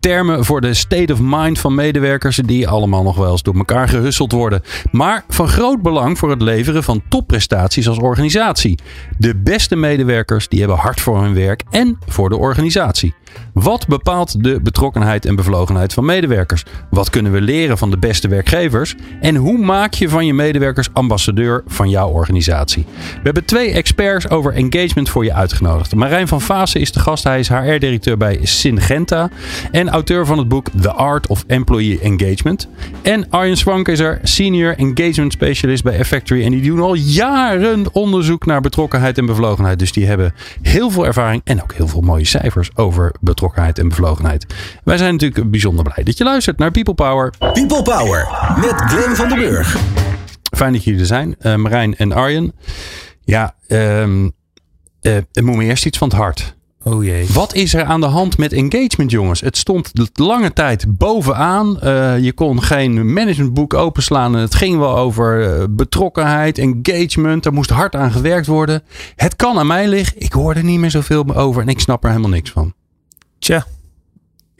Termen voor de state of mind van medewerkers die allemaal nog wel eens door elkaar gehusseld worden. Maar van groot belang voor het leveren van topprestaties als organisatie. De beste medewerkers die hebben hard voor hun werk en voor de organisatie. Wat bepaalt de betrokkenheid en bevlogenheid van medewerkers? Wat kunnen we leren van de beste werkgevers? En hoe maak je van je medewerkers ambassadeur van jouw organisatie? We hebben twee experts over engagement voor je uitgenodigd. Marijn van Vaassen is de gast. Hij is HR-directeur bij Syngenta en auteur van het boek The Art of Employee Engagement. En Arjen Swank is er, senior engagement specialist bij Effectory. En die doen al jaren onderzoek naar betrokkenheid en bevlogenheid. Dus die hebben heel veel ervaring en ook heel veel mooie cijfers over betrokkenheid en bevlogenheid. Wij zijn natuurlijk bijzonder blij dat je luistert naar People Power. People Power met Glenn van der Burg. Fijn dat jullie er zijn, uh, Marijn en Arjen. Ja, um, uh, moet me eerst iets van het hart. Oh jee. Wat is er aan de hand met engagement, jongens? Het stond lange tijd bovenaan. Uh, je kon geen managementboek openslaan. En het ging wel over uh, betrokkenheid, engagement. Er moest hard aan gewerkt worden. Het kan aan mij liggen. Ik hoor er niet meer zoveel over en ik snap er helemaal niks van. Tja.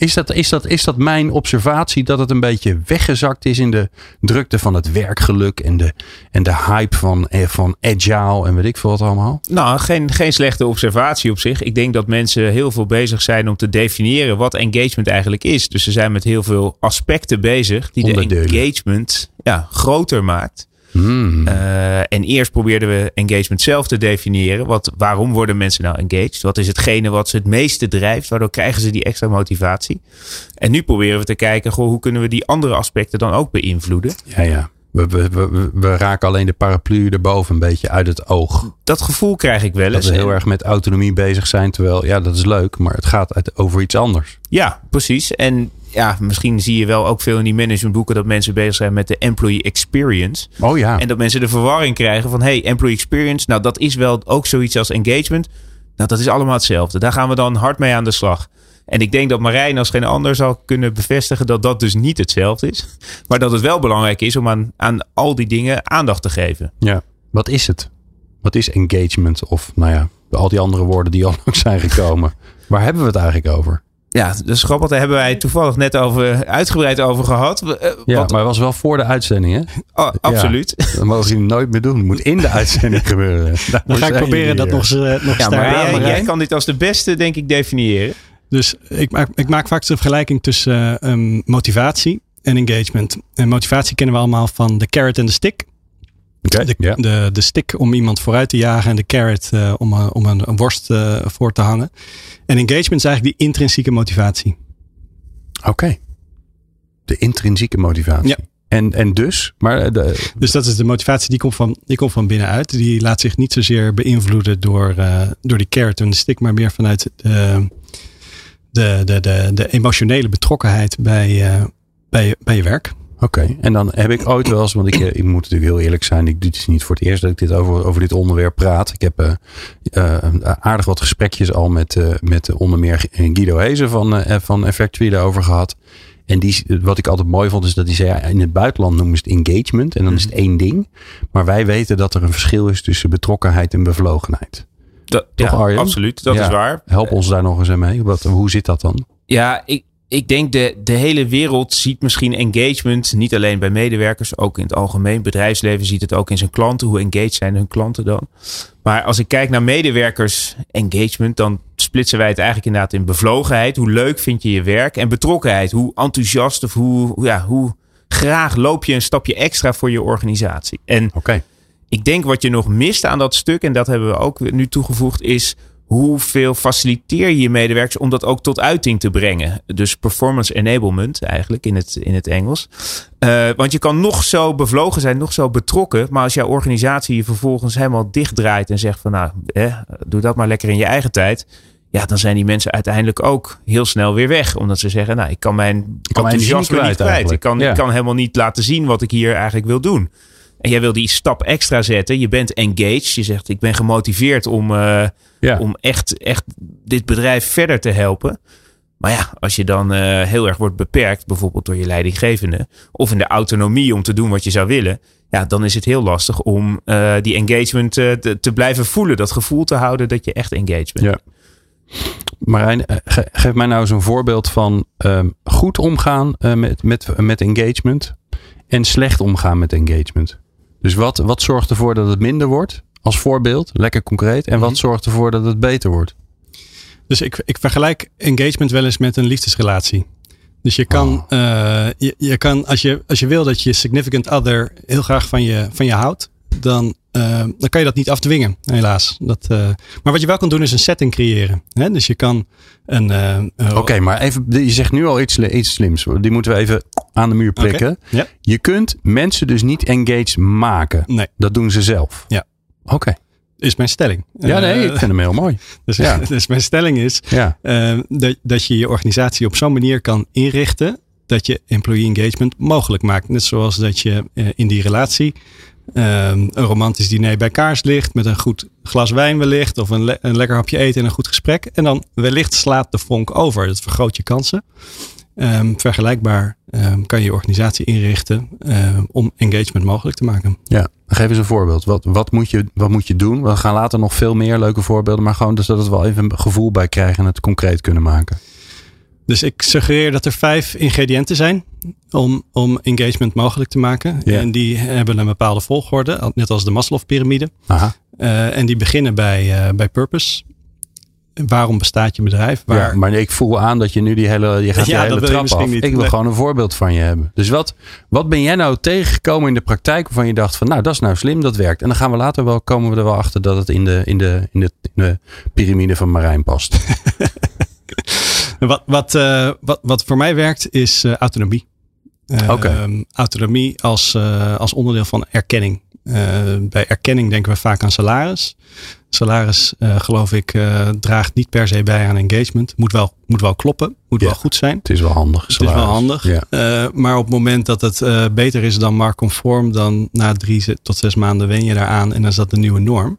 Is dat, is, dat, is dat mijn observatie dat het een beetje weggezakt is in de drukte van het werkgeluk en de, en de hype van, van agile en weet ik veel wat allemaal? Nou, geen, geen slechte observatie op zich. Ik denk dat mensen heel veel bezig zijn om te definiëren wat engagement eigenlijk is. Dus ze zijn met heel veel aspecten bezig die de engagement ja, groter maakt. Hmm. Uh, en eerst probeerden we engagement zelf te definiëren. Wat, waarom worden mensen nou engaged? Wat is hetgene wat ze het meeste drijft? Waardoor krijgen ze die extra motivatie? En nu proberen we te kijken, goh, hoe kunnen we die andere aspecten dan ook beïnvloeden? Ja, ja. We, we, we, we, raken alleen de paraplu erboven een beetje uit het oog. Dat gevoel krijg ik wel eens. Dat we heel erg met autonomie bezig zijn. Terwijl, ja, dat is leuk, maar het gaat over iets anders. Ja, precies. En ja, misschien zie je wel ook veel in die managementboeken dat mensen bezig zijn met de employee experience. Oh ja. En dat mensen de verwarring krijgen van hey, employee experience, nou dat is wel ook zoiets als engagement. Nou, dat is allemaal hetzelfde. Daar gaan we dan hard mee aan de slag. En ik denk dat Marijn als geen ander zal kunnen bevestigen dat dat dus niet hetzelfde is. Maar dat het wel belangrijk is om aan, aan al die dingen aandacht te geven. Ja, wat is het? Wat is engagement? Of nou ja, al die andere woorden die al lang zijn gekomen. Waar hebben we het eigenlijk over? Ja, dus grappig, daar hebben wij toevallig net over, uitgebreid over gehad. Uh, ja, wat... maar het was wel voor de uitzending, hè? Oh, absoluut. Ja, dat mogen jullie nooit meer doen. Het moet in de uitzending gebeuren. Dan ga ik proberen dat nog, uh, nog ja, maar jij, jij, kan dit als de beste, denk ik, definiëren. Dus ik maak, ik maak vaak de vergelijking tussen uh, um, motivatie en engagement. En motivatie kennen we allemaal van de carrot en de stick. Okay, de, yeah. de, de stick om iemand vooruit te jagen en de carrot uh, om, uh, om een, een worst uh, voor te hangen. En engagement is eigenlijk die intrinsieke motivatie. Oké. Okay. De intrinsieke motivatie. Ja. En, en dus? Maar de... Dus dat is de motivatie die komt van, die komt van binnenuit. Die laat zich niet zozeer beïnvloeden door, door die carrot en de stick, maar meer vanuit de, de, de, de, emotionele betrokkenheid bij, bij, bij je werk. Oké, okay. en dan heb ik ooit wel eens, want ik, ik moet natuurlijk heel eerlijk zijn, ik, dit is niet voor het eerst dat ik dit over, over dit onderwerp praat. Ik heb uh, uh, aardig wat gesprekjes al met, uh, met onder meer Guido Hezen van, van Effectory daarover gehad. En die, wat ik altijd mooi vond, is dat hij zei: ja, in het buitenland noemen ze het engagement en dan is het één ding. Maar wij weten dat er een verschil is tussen betrokkenheid en bevlogenheid. Dat, Toch, ja, Arjen? absoluut, dat ja, is waar. Help ons daar nog eens mee. Wat, hoe zit dat dan? Ja, ik, ik denk de, de hele wereld ziet misschien engagement niet alleen bij medewerkers, ook in het algemeen. Bedrijfsleven ziet het ook in zijn klanten. Hoe engaged zijn hun klanten dan? Maar als ik kijk naar medewerkers engagement, dan splitsen wij het eigenlijk inderdaad in bevlogenheid. Hoe leuk vind je je werk? En betrokkenheid. Hoe enthousiast of hoe, ja, hoe graag loop je een stapje extra voor je organisatie? En okay. Ik denk wat je nog mist aan dat stuk, en dat hebben we ook nu toegevoegd, is hoeveel faciliteer je je medewerkers om dat ook tot uiting te brengen? Dus performance enablement eigenlijk in het, in het Engels. Uh, want je kan nog zo bevlogen zijn, nog zo betrokken. Maar als jouw organisatie je vervolgens helemaal dichtdraait en zegt van nou, eh, doe dat maar lekker in je eigen tijd. Ja, dan zijn die mensen uiteindelijk ook heel snel weer weg. Omdat ze zeggen, nou, ik kan mijn Ik kan mijn enthousiasme niet kwijt kwijt. Ik kan, ik kan helemaal niet laten zien wat ik hier eigenlijk wil doen. En jij wil die stap extra zetten. Je bent engaged. Je zegt, ik ben gemotiveerd om, eh, Ja. om echt, echt dit bedrijf verder te helpen. Maar ja, als je dan eh, heel erg wordt beperkt, bijvoorbeeld door je leidinggevende, of in de autonomie om te doen wat je zou willen, ja, dan is het heel lastig om eh, die engagement te, te blijven voelen. Dat gevoel te houden dat je echt engaged bent. Ja. Marijn, ge- geef mij nou eens een voorbeeld van ehm, goed omgaan met, met, met engagement en slecht omgaan met engagement. Dus wat, wat zorgt ervoor dat het minder wordt? Als voorbeeld, lekker concreet. En wat Mhm. zorgt ervoor dat het beter wordt? Dus ik, ik vergelijk engagement wel eens met een liefdesrelatie. Dus je kan, Oh. eh, je, je kan als, je, als je wil dat je significant other heel graag van je, van je houdt, dan, dan kan je dat niet afdwingen, helaas. Dat, eh, maar wat je wel kan doen is een setting creëren. Hè? Dus je kan een. eh, eh, Oké, maar even, je zegt nu al iets, iets slims. Die moeten we even aan de muur prikken. Ja. Je kunt mensen dus niet engaged maken. Nee, Dat doen ze zelf. Ja. Oké. is mijn stelling. Ja, nee, Eh, ik vind hem heel mooi. dus, ja. dus mijn stelling is Ja. eh, dat, dat je je organisatie op zo'n manier kan inrichten dat je employee engagement mogelijk maakt. Net zoals dat je eh, in die relatie eh, een romantisch diner bij kaars ligt met een goed glas wijn wellicht of een, een lekker hapje eten en een goed gesprek. En dan wellicht slaat de vonk over. Dat vergroot je kansen. Ehm, vergelijkbaar ehm, kan je je organisatie inrichten ehm, om engagement mogelijk te maken. Ja, geef eens een voorbeeld. Wat, wat, moet je, wat moet je doen? We gaan later nog veel meer leuke voorbeelden. Maar gewoon dus dat we wel even een gevoel bij krijgen en het concreet kunnen maken. Dus ik suggereer dat er vijf ingrediënten zijn om, om engagement mogelijk te maken. En die hebben een bepaalde volgorde, net als de Maslow-pyramide. Eh, en die beginnen bij, eh, bij purpose. Waarom bestaat je bedrijf? Waar, Ja, maar ik voel aan dat je nu die hele, je gaat Ja, die hele trap af. niet. Ik wil Nee. gewoon een voorbeeld van je hebben. Dus wat, wat ben jij nou tegengekomen in de praktijk waarvan je dacht van nou dat is nou slim, dat werkt. En dan gaan we later wel, komen we er wel achter dat het in de, in de, in de, in de piramide van Marijn past. Wat, wat, eh, wat, wat voor mij werkt is eh, autonomie. Eh, autonomie als, als onderdeel van erkenning. Bij erkenning denken we vaak aan salaris. Salaris, geloof ik, draagt niet per se bij aan engagement. Moet wel, moet wel kloppen, moet Ja. wel goed zijn. Het is wel handig. Het is wel salaris. handig. Ja. Maar op het moment dat het beter is dan marktconform, dan na drie tot zes maanden wen je daaraan en dan is dat de nieuwe norm.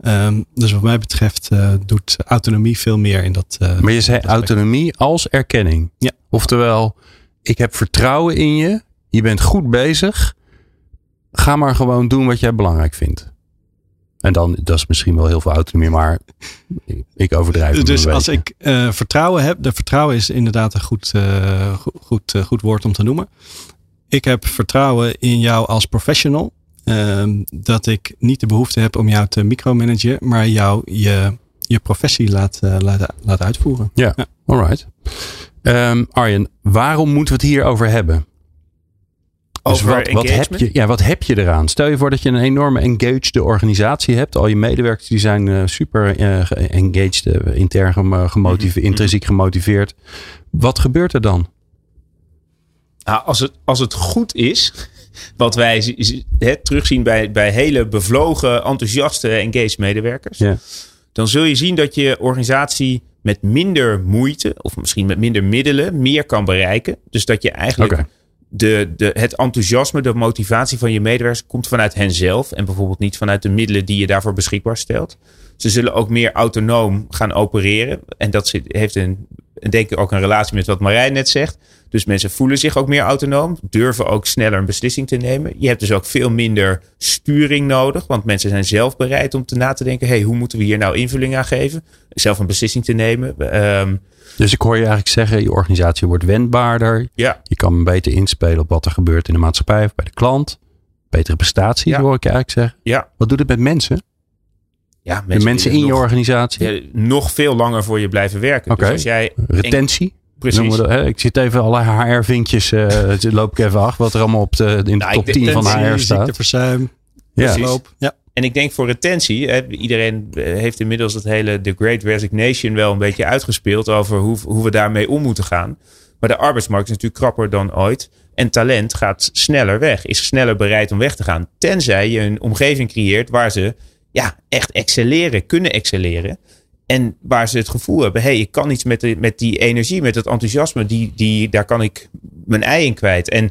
Ehm, dus wat mij betreft eh, doet autonomie veel meer in dat. eh, Maar je zei autonomie als erkenning. Ja. Oftewel, ik heb vertrouwen in je. Je bent goed bezig. Ga maar gewoon doen wat jij belangrijk vindt. En dan, dat is misschien wel heel veel autonomie, maar ik- overdrijf. Dus als ik eh, vertrouwen heb, de vertrouwen is inderdaad een goed, goed, goed woord om te noemen. Ik heb vertrouwen in jou als professional. Ehm, dat ik niet de behoefte heb om jou te micromanagen, maar jou je, je professie laat, eh, laat, laat uitvoeren. Ja, alright. Ehm, Arjen, waarom moeten we het hier over hebben? Dus Over wat, wat, heb engagement? je, ja, wat heb je eraan? Stel je voor dat je een enorme engaged organisatie hebt. Al je medewerkers die zijn eh, super ge- engaged, intern gemo- gemotiveerd, Mhm. intrinsiek gemotiveerd. Wat gebeurt er dan? Nou, als, het, als het goed is, wat wij hè, terugzien bij, bij hele bevlogen, enthousiaste, engaged medewerkers, Ja. dan zul je zien dat je organisatie met minder moeite, of misschien met minder middelen, meer kan bereiken. Dus dat je eigenlijk de, de, het enthousiasme, de motivatie van je medewerkers komt vanuit henzelf en bijvoorbeeld niet vanuit de middelen die je daarvoor beschikbaar stelt. Ze zullen ook meer autonoom gaan opereren. En dat zit- heeft een, denk ik ook een relatie met wat Marijn net zegt. Dus mensen voelen zich ook meer autonoom, durven ook sneller een beslissing te nemen. Je hebt dus ook veel minder sturing nodig, want mensen zijn zelf bereid om te na te denken: hey, hoe moeten we hier nou invulling aan geven? Zelf een beslissing te nemen. Ehm, Dus ik hoor je eigenlijk zeggen, je organisatie wordt wendbaarder. ja, Je kan beter inspelen op wat er gebeurt in de maatschappij of bij de klant. Betere prestaties Ja. hoor ik eigenlijk zeggen. ja, Wat doet het met mensen? Ja. de mensen in willen je nog- organisatie? ja, nog veel langer voor je blijven werken. Oké. Dus als jij Retentie? precies. Dat, hè? Ik zit even alle HR-vinkjes, eh loop ik even af. Wat er allemaal op de, in de Nou, top ik 10 van HR staat. ziekteverzuim, Ja. Loop. Ja. En ik denk voor retentie, hè, iedereen eh, heeft inmiddels het hele The Great Resignation wel een beetje uitgespeeld over hoe, hoe we daarmee om moeten gaan. Maar de arbeidsmarkt is natuurlijk krapper dan ooit. En talent gaat sneller weg, is sneller bereid om weg te gaan. Tenzij je een omgeving creëert waar ze ja, echt excelleren, kunnen excelleren. En waar ze het gevoel hebben, hé, hey, ik kan iets met, de, met die energie, met het enthousiasme, die, die, daar kan ik mijn ei in kwijt. En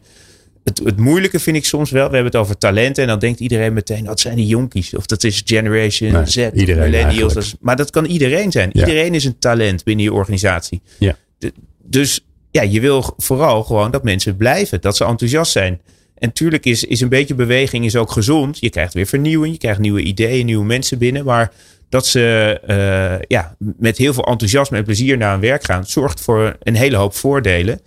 het, het moeilijke vind ik soms wel, we hebben het over talenten en dan denkt iedereen meteen, dat zijn die jonkies. Of dat is Generation Nee, Z, iedereen millennials. Dat maar dat kan iedereen zijn. Ja. Iedereen is een talent binnen je organisatie. Ja. De- dus ja, je wil vooral gewoon dat mensen blijven, dat ze enthousiast zijn. En tuurlijk is, is een beetje beweging is ook gezond. Je krijgt weer vernieuwing, je krijgt nieuwe ideeën, nieuwe mensen binnen. Maar dat ze eh, ja, met heel veel enthousiasme en plezier naar hun werk gaan, zorgt voor een hele hoop voordelen.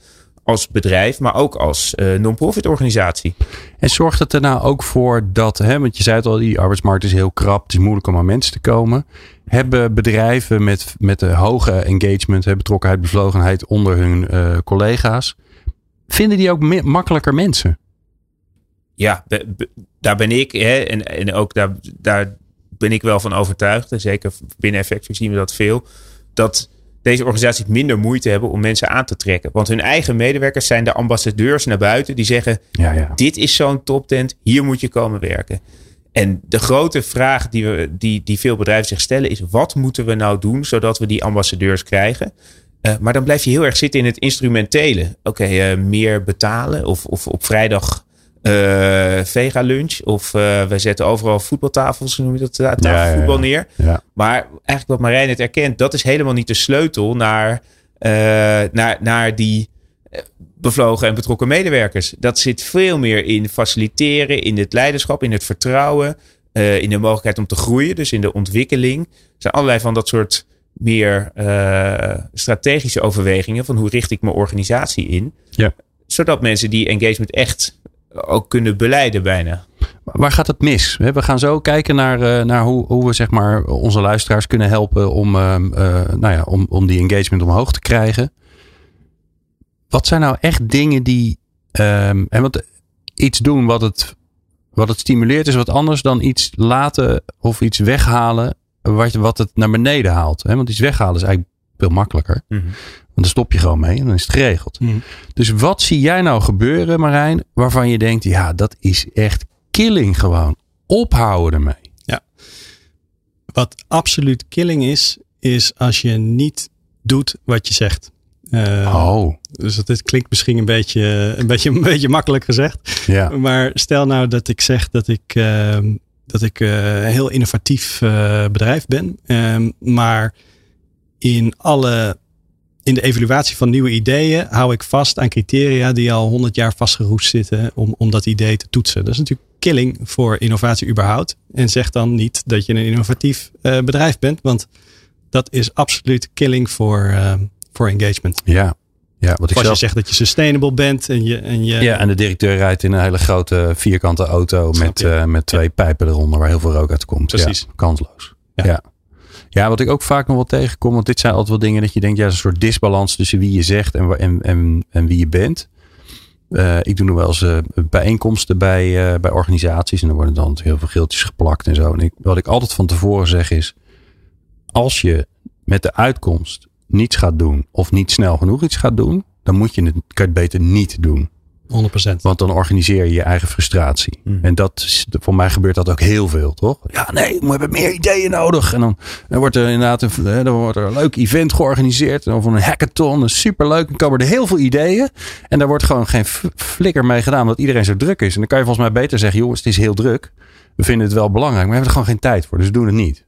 Als bedrijf, maar ook als eh, non-profit organisatie. En zorgt het er nou ook voor dat, hè, want je zei het al, die arbeidsmarkt is heel krap, het is moeilijk om aan mensen te komen. Hebben bedrijven met, met een hoge engagement, hè, betrokkenheid, bevlogenheid onder hun eh, collega's, vinden die ook makkelijker mensen? Ja, daar ben ik. Hè, en, en ook daar, daar ben ik wel van overtuigd. En zeker binnen Effective zien we dat veel. Dat deze organisaties minder moeite hebben om mensen aan te trekken. Want hun eigen medewerkers zijn de ambassadeurs naar buiten. Die zeggen, Ja, ja. dit is zo'n toptent. Hier moet je komen werken. En de grote vraag die, we, die, die veel bedrijven zich stellen is... wat moeten we nou doen zodat we die ambassadeurs krijgen? Eh, maar dan blijf je heel erg zitten in het instrumentele. Oké, eh, meer betalen of, of op vrijdag vega lunch. Of eh, we zetten overal voetbaltafels, noem je dat, eh, tafelvoetbal neer. Maar eigenlijk wat Marijn het erkent, dat is helemaal niet de sleutel naar, eh, naar, naar die eh, bevlogen en betrokken medewerkers. Dat zit veel meer in faciliteren, in het leiderschap, in het vertrouwen, eh, in de mogelijkheid om te groeien, dus in de ontwikkeling. Er zijn allerlei van dat soort meer eh, strategische overwegingen van hoe richt ik mijn organisatie in. Ja. Zodat mensen die engagement echt ook kunnen beleiden bijna. Waar gaat het mis? We gaan zo kijken naar, eh, naar hoe, hoe we zeg maar, onze luisteraars kunnen helpen om, ehm, eh, nou ja, om, om die engagement omhoog te krijgen. Wat zijn nou echt dingen die. ehm, en wat, iets doen wat het, wat het stimuleert is wat anders dan iets laten of iets weghalen wat, wat het naar beneden haalt. Want iets weghalen is eigenlijk veel makkelijker. Want dan stop je gewoon mee en dan is het geregeld. Mhm. Dus wat zie jij nou gebeuren, Marijn, waarvan je denkt, ja, dat is echt killing gewoon. Ophouden ermee. Wat absoluut killing is, is als je niet doet wat je zegt. Eh, Oh, Dus dat, dit klinkt misschien een beetje, een, beetje, een beetje makkelijk gezegd. ja. Maar stel nou dat ik zeg dat ik, ehm, dat ik eh, een heel innovatief eh, bedrijf ben. Ehm, maar in alle in de evaluatie van nieuwe ideeën hou ik vast aan criteria die al 100 jaar vastgeroest zitten om, om dat idee te toetsen. Dat is natuurlijk killing voor innovatie überhaupt. En zeg dan niet dat je een innovatief eh, bedrijf bent, want dat is absoluut killing voor, eh, voor engagement. Ja. Ja, wat ik Als je zegt dat je sustainable bent en je, en je Ja, en de directeur rijdt in een hele grote vierkante auto Snap met, eh, met twee pijpen eronder waar heel veel rook uit komt. Precies. Ja, kansloos. Ja. Ja. Ja. wat ik ook vaak nog wel tegenkom, want dit zijn altijd wel dingen dat je denkt, ja, een soort disbalans tussen wie je zegt en, en, en, en wie je bent. Eh, ik doe nog wel eens eh, bijeenkomsten bij, eh, bij organisaties en er worden dan heel veel geeltjes geplakt en zo. En ik, wat ik altijd van tevoren zeg is, als je met de uitkomst niets gaat doen of niet snel genoeg iets gaat doen, dan moet je het, kan je het beter niet doen. 100%. Want dan organiseer je je eigen frustratie. Mhm. En dat is, voor mij gebeurt dat ook heel veel, toch? Ja, nee, we hebben meer ideeën nodig. En dan, dan wordt er inderdaad een, dan wordt er een leuk event georganiseerd. Of een hackathon, is superleuk. Dan komen er heel veel ideeën. En daar wordt gewoon geen flikker mee gedaan, omdat iedereen zo druk is. En dan kan je volgens mij beter zeggen, jongens, het is heel druk. We vinden het wel belangrijk, maar we hebben er gewoon geen tijd voor. Dus we doen het niet.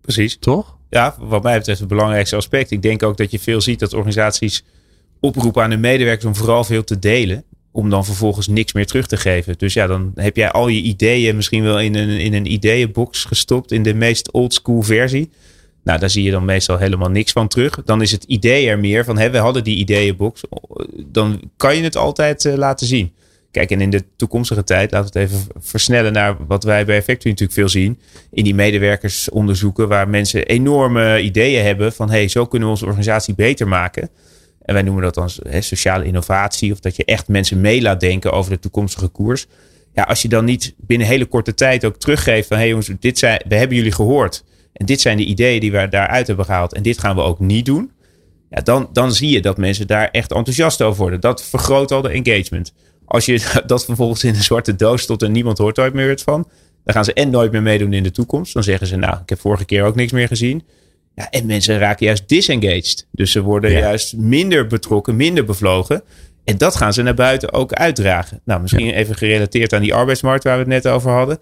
Precies. Toch? ja, wat mij betreft het belangrijkste aspect. Ik denk ook dat je veel ziet dat organisaties oproepen aan hun medewerkers om vooral veel te delen. Om dan vervolgens niks meer terug te geven. Dus ja, dan heb jij al je ideeën misschien wel in een, in een ideeënbox gestopt. In de meest oldschool versie. Nou, daar zie je dan meestal helemaal niks van terug. Dan is het idee er meer van, hè, we hadden die ideeënbox. Dan kan je het altijd eh, laten zien. Kijk, en in de toekomstige tijd, laten we het even versnellen naar wat wij bij Factory natuurlijk veel zien. In die medewerkersonderzoeken waar mensen enorme ideeën hebben van, hey, zo kunnen we onze organisatie beter maken. En wij noemen dat dan hè, sociale innovatie of dat je echt mensen mee laat denken over de toekomstige koers. Ja, als je dan niet binnen hele korte tijd ook teruggeeft van, hey jongens, dit zijn, we hebben jullie gehoord. En dit zijn de ideeën die we daaruit hebben gehaald. En dit gaan we ook niet doen. Ja, dan, dan zie je dat mensen daar echt enthousiast over worden. Dat vergroot al de engagement. Als je dat vervolgens in een zwarte doos stopt en niemand hoort ooit meer het van. Dan gaan ze en nooit meer meedoen in de toekomst. Dan zeggen ze, nou, ik heb vorige keer ook niks meer gezien. Ja, en mensen raken juist disengaged. Dus ze worden Ja. juist minder betrokken, minder bevlogen. En dat gaan ze naar buiten ook uitdragen. Nou, misschien even gerelateerd aan die arbeidsmarkt waar we het net over hadden.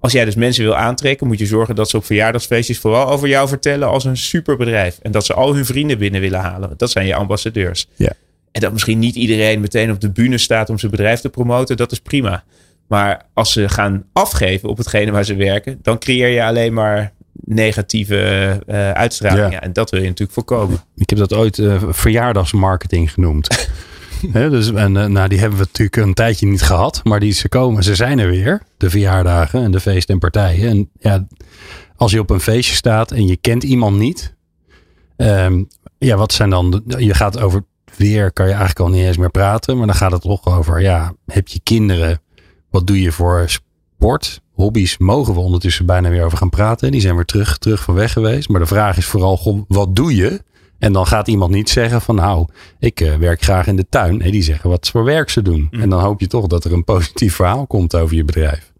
Als jij dus mensen wil aantrekken, moet je zorgen dat ze op verjaardagsfeestjes vooral over jou vertellen als een superbedrijf. En dat ze al hun vrienden binnen willen halen. Dat zijn je ambassadeurs. Ja. En dat misschien niet iedereen meteen op de bühne staat om zijn bedrijf te promoten, dat is prima. Maar als ze gaan afgeven op hetgene waar ze werken, dan creëer je alleen maar negatieve eh uitstraling. Ja. En dat wil je natuurlijk voorkomen. Ik heb dat ooit eh, verjaardagsmarketing genoemd. Dus, en eh, nou, die hebben we natuurlijk een tijdje niet gehad. Maar die, ze komen, ze zijn er weer. De verjaardagen en de feesten en partijen. En ja, als je op een feestje staat en je kent iemand niet. ehm, ja, wat zijn dan... de- je gaat over weer, kan je eigenlijk al niet eens meer praten. Maar dan gaat het toch over, ja, heb je kinderen? Wat doe je voor sport? Hobby's mogen we ondertussen bijna weer over gaan praten. Die zijn weer terug, terug van weg geweest. Maar de vraag is vooral, goh, wat doe je? En dan gaat iemand niet zeggen van nou, ik eh, werk graag in de tuin. Nee, die zeggen wat voor werk ze doen. Mm. En dan hoop je toch dat er een positief verhaal komt over je bedrijf.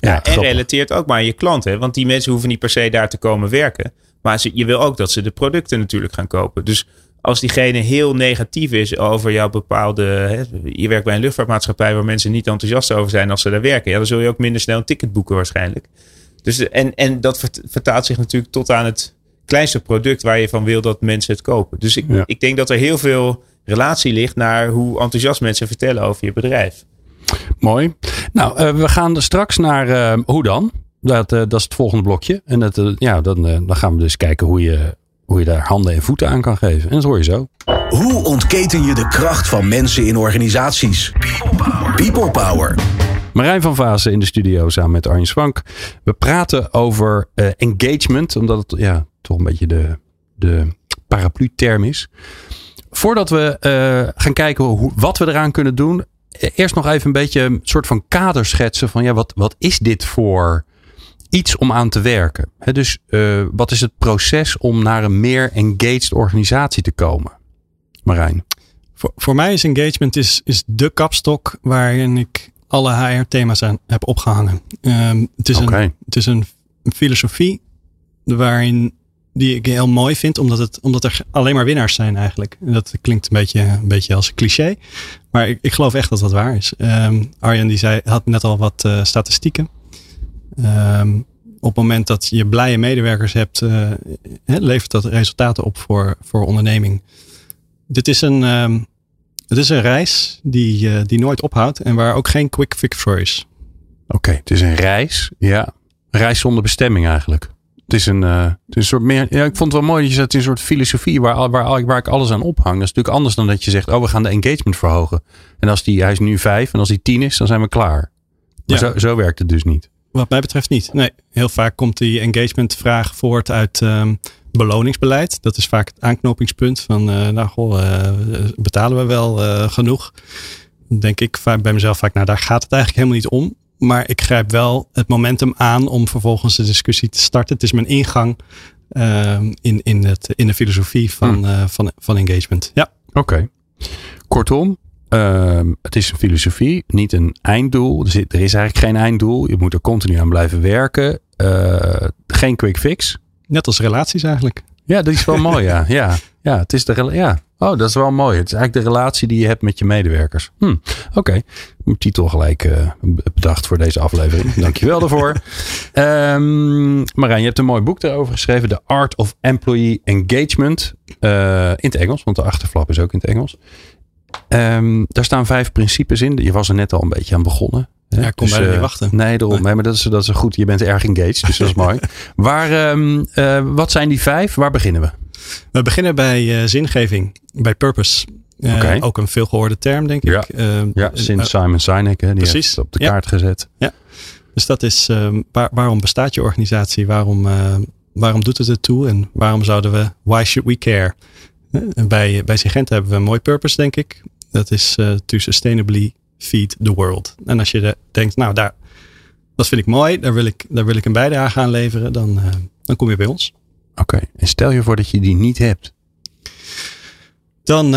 Ja, en grappig. relateert ook maar aan je klant. Hè? Want die mensen hoeven niet per se daar te komen werken. Maar ze, je wil ook dat ze de producten natuurlijk gaan kopen. Dus als diegene heel negatief is over jouw bepaalde. Hè, je werkt bij een luchtvaartmaatschappij waar mensen niet enthousiast over zijn als ze daar werken. Ja, dan zul je ook minder snel een ticket boeken waarschijnlijk. Dus, en, en dat vert- vertaalt zich natuurlijk tot aan het kleinste product waar je van wil dat mensen het kopen. Dus ik, Ja. ik denk dat er heel veel relatie ligt naar hoe enthousiast mensen vertellen over je bedrijf. Mooi. Nou, eh, we gaan straks naar eh, hoe dan? Dat, eh, dat is het volgende blokje. En dat, ja, dan, dan gaan we dus kijken hoe je, hoe je daar handen en voeten aan kan geven. En dat hoor je zo. Hoe ontketen je de kracht van mensen in organisaties? People Power. Marijn van Vaassen in de studio samen met Arjen Swank. We praten over eh, engagement, omdat het ja, toch een beetje de, de paraplu-term is. Voordat we eh, gaan kijken hoe, wat we eraan kunnen doen, eh, eerst nog even een beetje een soort van kader schetsen van ja, wat, wat is dit voor iets om aan te werken? Dus eh, wat is het proces om naar een meer engaged organisatie te komen? Marijn. Voor, voor mij is engagement is, is de kapstok waarin ik alle HR-thema's aan heb opgehangen. Ehm, het is, een, het is een, filosofie waarin die ik heel mooi vind, omdat, het, omdat er alleen maar winnaars zijn eigenlijk. En dat klinkt een beetje, een beetje als een cliché, maar ik, ik geloof echt dat dat waar is. Ehm, Arjen die zei, had net al wat eh, statistieken. Ehm, op het moment dat je blije medewerkers hebt, eh, levert dat resultaten op voor, voor onderneming. Dit is een, ehm, het is een reis die, eh, die nooit ophoudt en waar ook geen quick fix voor is. Oké, het is een reis. Ja, een reis zonder bestemming eigenlijk. Het is een, eh, het is een soort meer. Ja, ik vond het wel mooi dat je zegt, het is een soort filosofie waar, waar, waar ik alles aan ophang. Dat is natuurlijk anders dan dat je zegt, oh, we gaan de engagement verhogen. En als die, hij is nu vijf en als die tien is, dan zijn we klaar. Maar Ja. zo, zo werkt het dus niet. Wat mij betreft niet. Nee, heel vaak komt die engagementvraag voort uit ehm, beloningsbeleid. Dat is vaak het aanknopingspunt van, eh, nou goh, eh, betalen we wel eh, genoeg? Denk ik vaak bij mezelf vaak, nou daar gaat het eigenlijk helemaal niet om. Maar ik grijp wel het momentum aan om vervolgens de discussie te starten. Het is mijn ingang ehm, in, in, het, in de filosofie van, Hmm. van, van engagement. Ja. Oké. Kortom, ehm, het is een filosofie, niet een einddoel. Er, zit, er is eigenlijk geen einddoel. Je moet er continu aan blijven werken. Eh, geen quick fix. Net als relaties eigenlijk. Ja, dat is wel mooi, ja. ja. Ja, het is de ja. Oh, dat is wel mooi. Het is eigenlijk de relatie die je hebt met je medewerkers. Hm, Oké, Mijn titel gelijk eh, bedacht voor deze aflevering. Dankjewel daarvoor. Ehm Marijn, je hebt een mooi boek daarover geschreven. The Art of Employee Engagement. Eh, in het Engels, want de achterflap is ook in het Engels. Ehm, daar staan vijf principes in. Je was er net al een beetje aan begonnen. hè? Ja, ik kon bijna eh, niet wachten. Nee, daarom. Nee. Maar dat is, dat is goed. Je bent erg engaged, dus dat is mooi. Waar, ehm, eh, wat zijn die vijf? Waar beginnen we? We beginnen bij eh, zingeving, bij purpose. Eh, Oké. Ook een veelgehoorde term, denk Ja. ik. Eh, Ja, eh, sinds Simon Sinek, hè, die precies. heeft het op de Ja. kaart gezet. dus dat is ehm, waar- waarom bestaat je organisatie? Waarom, eh, waarom doet het het toe? En waarom zouden we, why should we care? Eh, bij, bij Syngenta hebben we een mooi purpose, denk ik. Dat is eh, to sustainably feed the world. En als je de- denkt, nou, daar, dat vind ik mooi, daar wil ik, daar wil ik een bijdrage aan leveren, dan, eh, dan kom je bij ons. Oké, en stel je voor dat je die niet hebt. dan,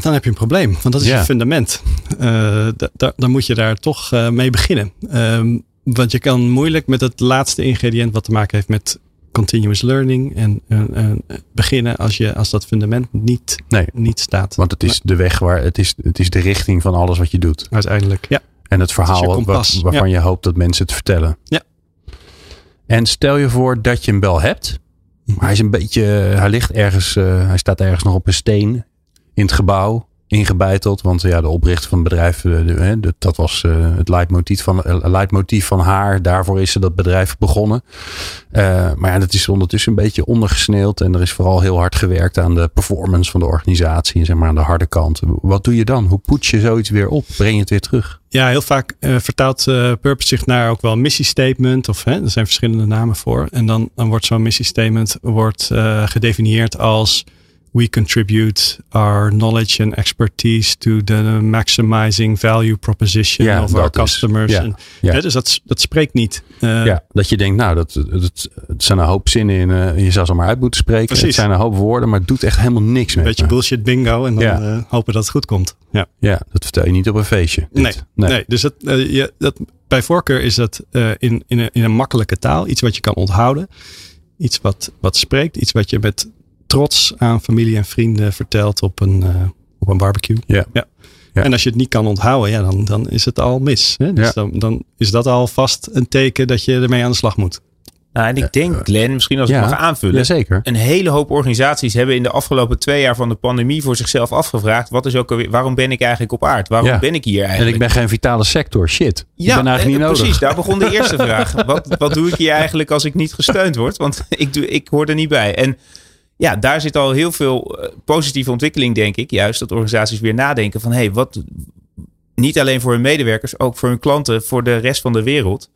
dan heb je een probleem. Want dat is Ja. je fundament. Da- da- dan moet je daar toch mee beginnen. Ehm, want je kan moeilijk met het laatste ingrediënt wat te maken heeft met continuous learning en beginnen als, je, als dat fundament niet, nee, niet staat. Want het is de weg waar het is, het is de richting van alles wat je doet. Uiteindelijk, ja. En het verhaal waarvan je hoopt dat mensen het vertellen. Ja. En stel je voor dat je hem wel hebt. Maar hij is een beetje, hij ligt ergens, uh, hij staat ergens nog op een steen in het gebouw ingebeiteld. Want ja, de oprichter van het bedrijf, eh, dat was uh, het leidmotief van, uh, leidmotief van haar. Daarvoor is ze dat bedrijf begonnen. maar ja, dat is ondertussen een beetje ondergesneeld. En er is vooral heel hard gewerkt aan de performance van de organisatie. En zeg maar aan de harde kant. Wat doe je dan? Hoe poets je zoiets weer op? Breng je het weer terug? Ja, heel vaak vertaalt Purpose zich naar ook wel missiestatement. Of hè, er zijn verschillende namen voor. En dan, dan wordt zo'n missiestatement wordt, gedefinieerd als we contribute our knowledge and expertise to the maximizing value proposition ja, of our customers. ja, en, ja. dus dat, dat spreekt niet. Uh, ja, dat je denkt, nou, dat, dat, het zijn een hoop zinnen in. Uh, je zou ze maar uit moeten spreken. Precies. Het zijn een hoop woorden, maar het doet echt helemaal niks Een met beetje me. bullshit bingo en dan uh, hopen dat het goed komt. Ja. Ja, dat vertel je niet op een feestje. Nee, nee. dus dat, je, dat, bij voorkeur is dat in, in, een, in een makkelijke taal. Iets wat je kan onthouden. Iets wat, wat spreekt. Iets wat je met trots aan familie en vrienden vertelt op een, uh, op een barbecue. Ja. Ja. Ja. En als je het niet kan onthouden, ja, dan, dan is het al mis. Hè? Dus Ja. dan, dan is dat al vast een teken dat je ermee aan de slag moet. Nou, en ik denk, Glenn, misschien als Ja. ik mag aanvullen. Jazeker. Een hele hoop organisaties hebben in de afgelopen twee jaar van de pandemie voor zichzelf afgevraagd: wat is ook alweer, waarom ben ik eigenlijk op aarde? Waarom Ja. ben ik hier En eigenlijk? ik ben geen vitale sector. Shit. Ik ben eigenlijk eh, niet nodig. precies. Daar begon de eerste vraag. Wat, wat doe ik hier eigenlijk als ik niet gesteund word? Want ik, doe, ik hoor er niet bij. En ja, daar zit al heel veel eh, positieve ontwikkeling, denk ik. Juist dat organisaties weer nadenken van... hé, hey, wat... Niet alleen voor hun medewerkers, ook voor hun klanten, voor de rest van de wereld.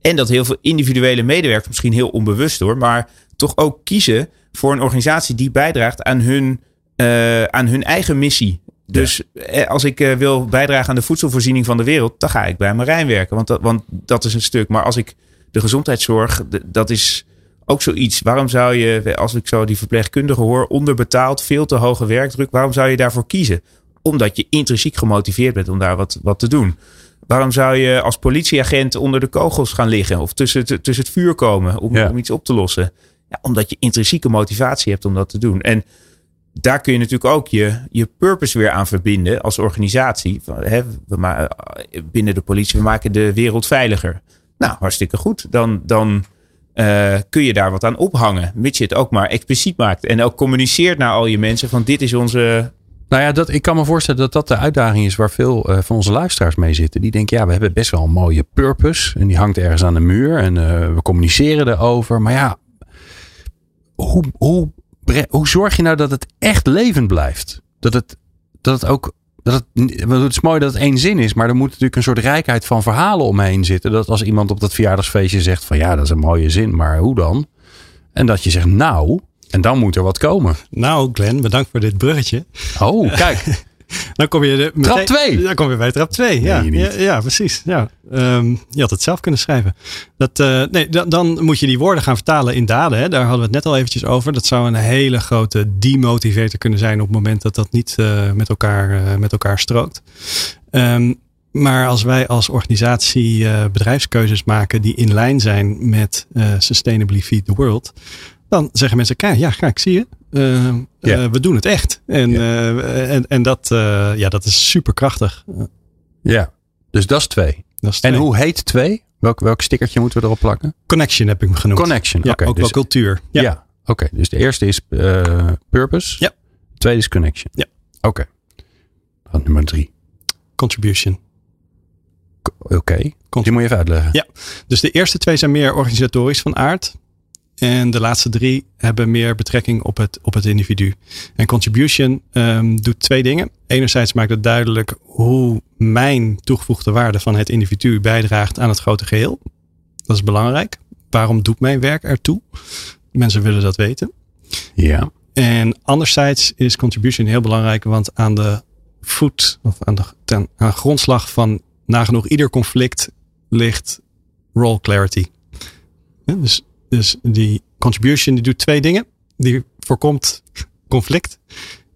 En dat heel veel individuele medewerkers, misschien heel onbewust hoor... maar toch ook kiezen voor een organisatie die bijdraagt aan hun, eh, aan hun eigen missie. Dus eh, als ik wil bijdragen aan de voedselvoorziening van de wereld... dan ga ik bij Marijn werken, want dat, want dat is een stuk. Maar als ik de gezondheidszorg, dat is ook zoiets. Waarom zou je, als ik zo die verpleegkundige hoor, onderbetaald, veel te hoge werkdruk, waarom zou je daarvoor kiezen? Omdat je intrinsiek gemotiveerd bent om daar wat, wat te doen. Waarom zou je als politieagent onder de kogels gaan liggen of tussen, het- tussen het vuur komen om, Ja. om iets op te lossen? Ja, omdat je intrinsieke motivatie hebt om dat te doen. En daar kun je natuurlijk ook je, je purpose weer aan verbinden als organisatie. Van, hè, we ma- binnen de politie, we maken de wereld veiliger. Nou, hartstikke goed. Dan, dan eh, kun je daar wat aan ophangen. Mits je het ook maar expliciet maakt. En ook communiceert naar al je mensen van dit is onze... Nou ja, dat, ik kan me voorstellen dat dat de uitdaging is waar veel eh, van onze luisteraars mee zitten. Die denken, ja, we hebben best wel een mooie purpose. En die hangt ergens aan de muur. En eh, we communiceren erover. Maar ja, hoe, hoe, hoe zorg je nou dat het echt levend blijft? Dat het, dat het ook. Dat het, het is mooi dat het één zin is, maar er moet natuurlijk een soort rijkheid van verhalen omheen zitten. Dat als iemand op dat verjaardagsfeestje zegt van ja, dat is een mooie zin, maar hoe dan? En dat je zegt nou, en dan moet er wat komen. Nou, Glenn, bedankt voor dit bruggetje. Oh, kijk. Dan kom je de, Trap meteen- twee. Dan kom je bij trap 2. Ja, ja, precies. Ja. Ehm, je had het zelf kunnen schrijven. Dat, eh, nee, dan, dan moet je die woorden gaan vertalen in daden. Hè. Daar hadden we het net al eventjes over. Dat zou een hele grote demotivator kunnen zijn op het moment dat dat niet eh, met, elkaar, eh, met elkaar strookt. Ehm, maar als wij als organisatie bedrijfskeuzes maken die in lijn zijn met Sustainably Feed the World, dan zeggen mensen: kijk, ja, kijk, zie je. Eh, eh, we doen het echt. En, eh, en, en dat, ja, dat is super krachtig. Ja, dus dat is twee. Dat is En hoe heet twee? Welk, welk stickertje moeten we erop plakken? Connection heb ik hem genoemd. Connection. Ja, Oké, ook dus, wel cultuur. Ja, Ja. oké. dus de eerste is purpose. Ja. De tweede is connection. Ja. Oké. Dan nummer drie. Contribution. Oké. Die moet je even uitleggen. Ja. Dus de eerste twee zijn meer organisatorisch van aard. En de laatste drie hebben meer betrekking op het, op het individu. En contribution ehm, doet twee dingen. Enerzijds maakt het duidelijk hoe mijn toegevoegde waarde van het individu bijdraagt aan het grote geheel. Dat is belangrijk. Waarom doet mijn werk ertoe? Mensen willen dat weten. Ja. En anderzijds is contribution heel belangrijk, want aan de voet of aan de ten, aan grondslag van nagenoeg ieder conflict ligt role clarity. Ja, dus, dus die contribution die doet twee dingen. Die voorkomt conflict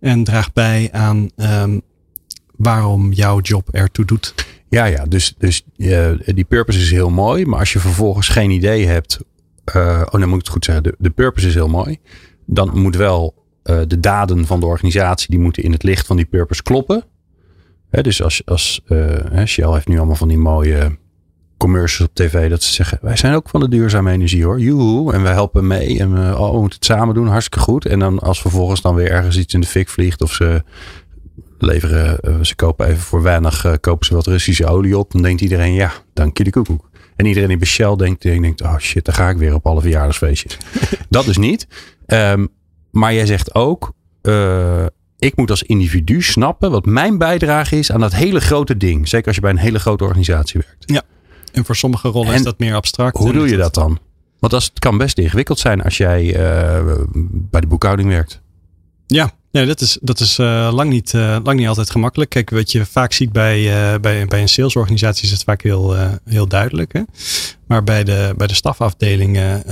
en draagt bij aan ehm, waarom jouw job ertoe doet. Ja, ja. Dus, dus eh, die purpose is heel mooi. Maar als je vervolgens geen idee hebt uh, oh, dan moet ik het goed zeggen. De, de purpose is heel mooi. Dan moet wel uh, de daden van de organisatie, die moeten in het licht van die purpose kloppen. Dus als, als Shell heeft nu allemaal van die mooie commercials op tv dat ze zeggen: wij zijn ook van de duurzame energie hoor. Joehoe. En wij helpen mee. En we, oh, we moeten het samen doen. Hartstikke goed. En dan als vervolgens dan weer ergens iets in de fik vliegt of ze leveren, uh, ze kopen even voor weinig, uh, kopen ze wat Russische olie op. Dan denkt iedereen: ja, dank je de koekoek. En iedereen die bij Shell denkt, denkt, oh shit, daar ga ik weer op alle verjaardagsfeestjes. dat is niet. Um, maar jij zegt ook, uh, ik moet als individu snappen wat mijn bijdrage is aan dat hele grote ding. Zeker als je bij een hele grote organisatie werkt. Ja, en voor sommige rollen en is dat meer abstract. Hoe doe je dat dan? Want als, het kan best ingewikkeld zijn als jij uh, bij de boekhouding werkt. Ja, ja dat is, dat is uh, lang, niet, uh, lang niet altijd gemakkelijk. Kijk, wat je vaak ziet bij, bij, bij een salesorganisatie is het vaak heel, heel duidelijk. Hè? Maar bij de, bij de stafafdelingen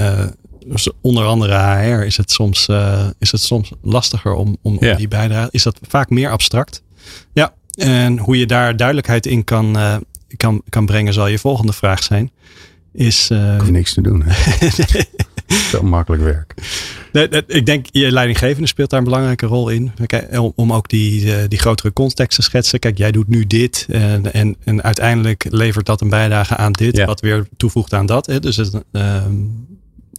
dus onder andere HR is het soms, uh, is het soms lastiger om, om, ja. om, die bijdrage. Is dat vaak meer abstract? Ja, en hoe je daar duidelijkheid in kan, uh, kan, kan brengen, zal je volgende vraag zijn. Is, uh, ik hoef niks te doen. Zo makkelijk werk. Nee, ik denk, je leidinggevende speelt daar een belangrijke rol in. Om, om ook die, die grotere context te schetsen. Kijk, jij doet nu dit. En, en, en uiteindelijk levert dat een bijdrage aan dit. Ja. Wat weer toevoegt aan dat. Hè? Dus het,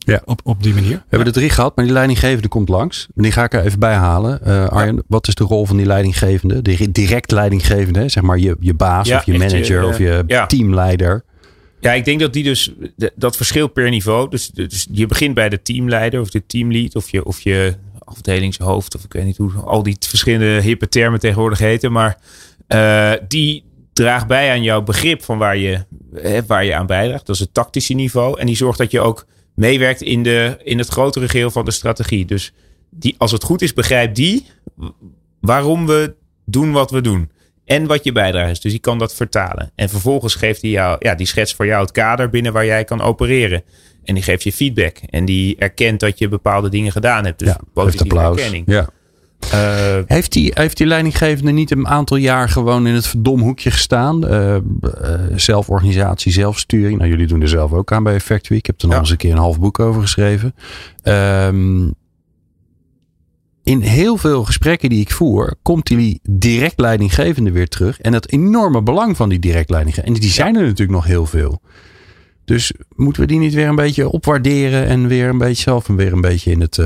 ja. Op, op die manier. We hebben er drie gehad, maar die leidinggevende komt langs. Die ga ik er even bij halen. Uh, Arjen, ja. wat is de rol van die leidinggevende? De direct leidinggevende, zeg maar je, je baas ja, of je manager je, of je teamleider. Ja, ik denk dat die dus, dat verschilt per niveau. Dus, dus je begint bij de teamleider of de teamlead of je, of je afdelingshoofd of ik weet niet hoe al die verschillende hippe termen tegenwoordig heten. Maar uh, die draagt bij aan jouw begrip van waar je, hè, waar je aan bijdraagt. Dat is het tactische niveau. En die zorgt dat je ook meewerkt in, de, in het grotere geheel van de strategie. Dus die, als het goed is, begrijpt die waarom we doen wat we doen. En wat je bijdrage is. Dus die kan dat vertalen. En vervolgens geeft hij jou, ja, die schets voor jou het kader binnen waar jij kan opereren. En die geeft je feedback. En die erkent dat je bepaalde dingen gedaan hebt. Dus ja, positieve erkenning. Ja. Uh, heeft, die, heeft die leidinggevende niet een aantal jaar gewoon in het verdomhoekje gestaan? Uh, uh, zelforganisatie, zelfsturing. Nou, jullie doen er zelf ook aan bij Factory. Ik heb er nog ja. eens een keer een half boek over geschreven. Um, in heel veel gesprekken die ik voer, komt die direct leidinggevende weer terug. En het enorme belang van die direct leidinggevende. En die zijn er natuurlijk nog heel veel. Dus moeten we die niet weer een beetje opwaarderen en weer een beetje zelf en weer een beetje in het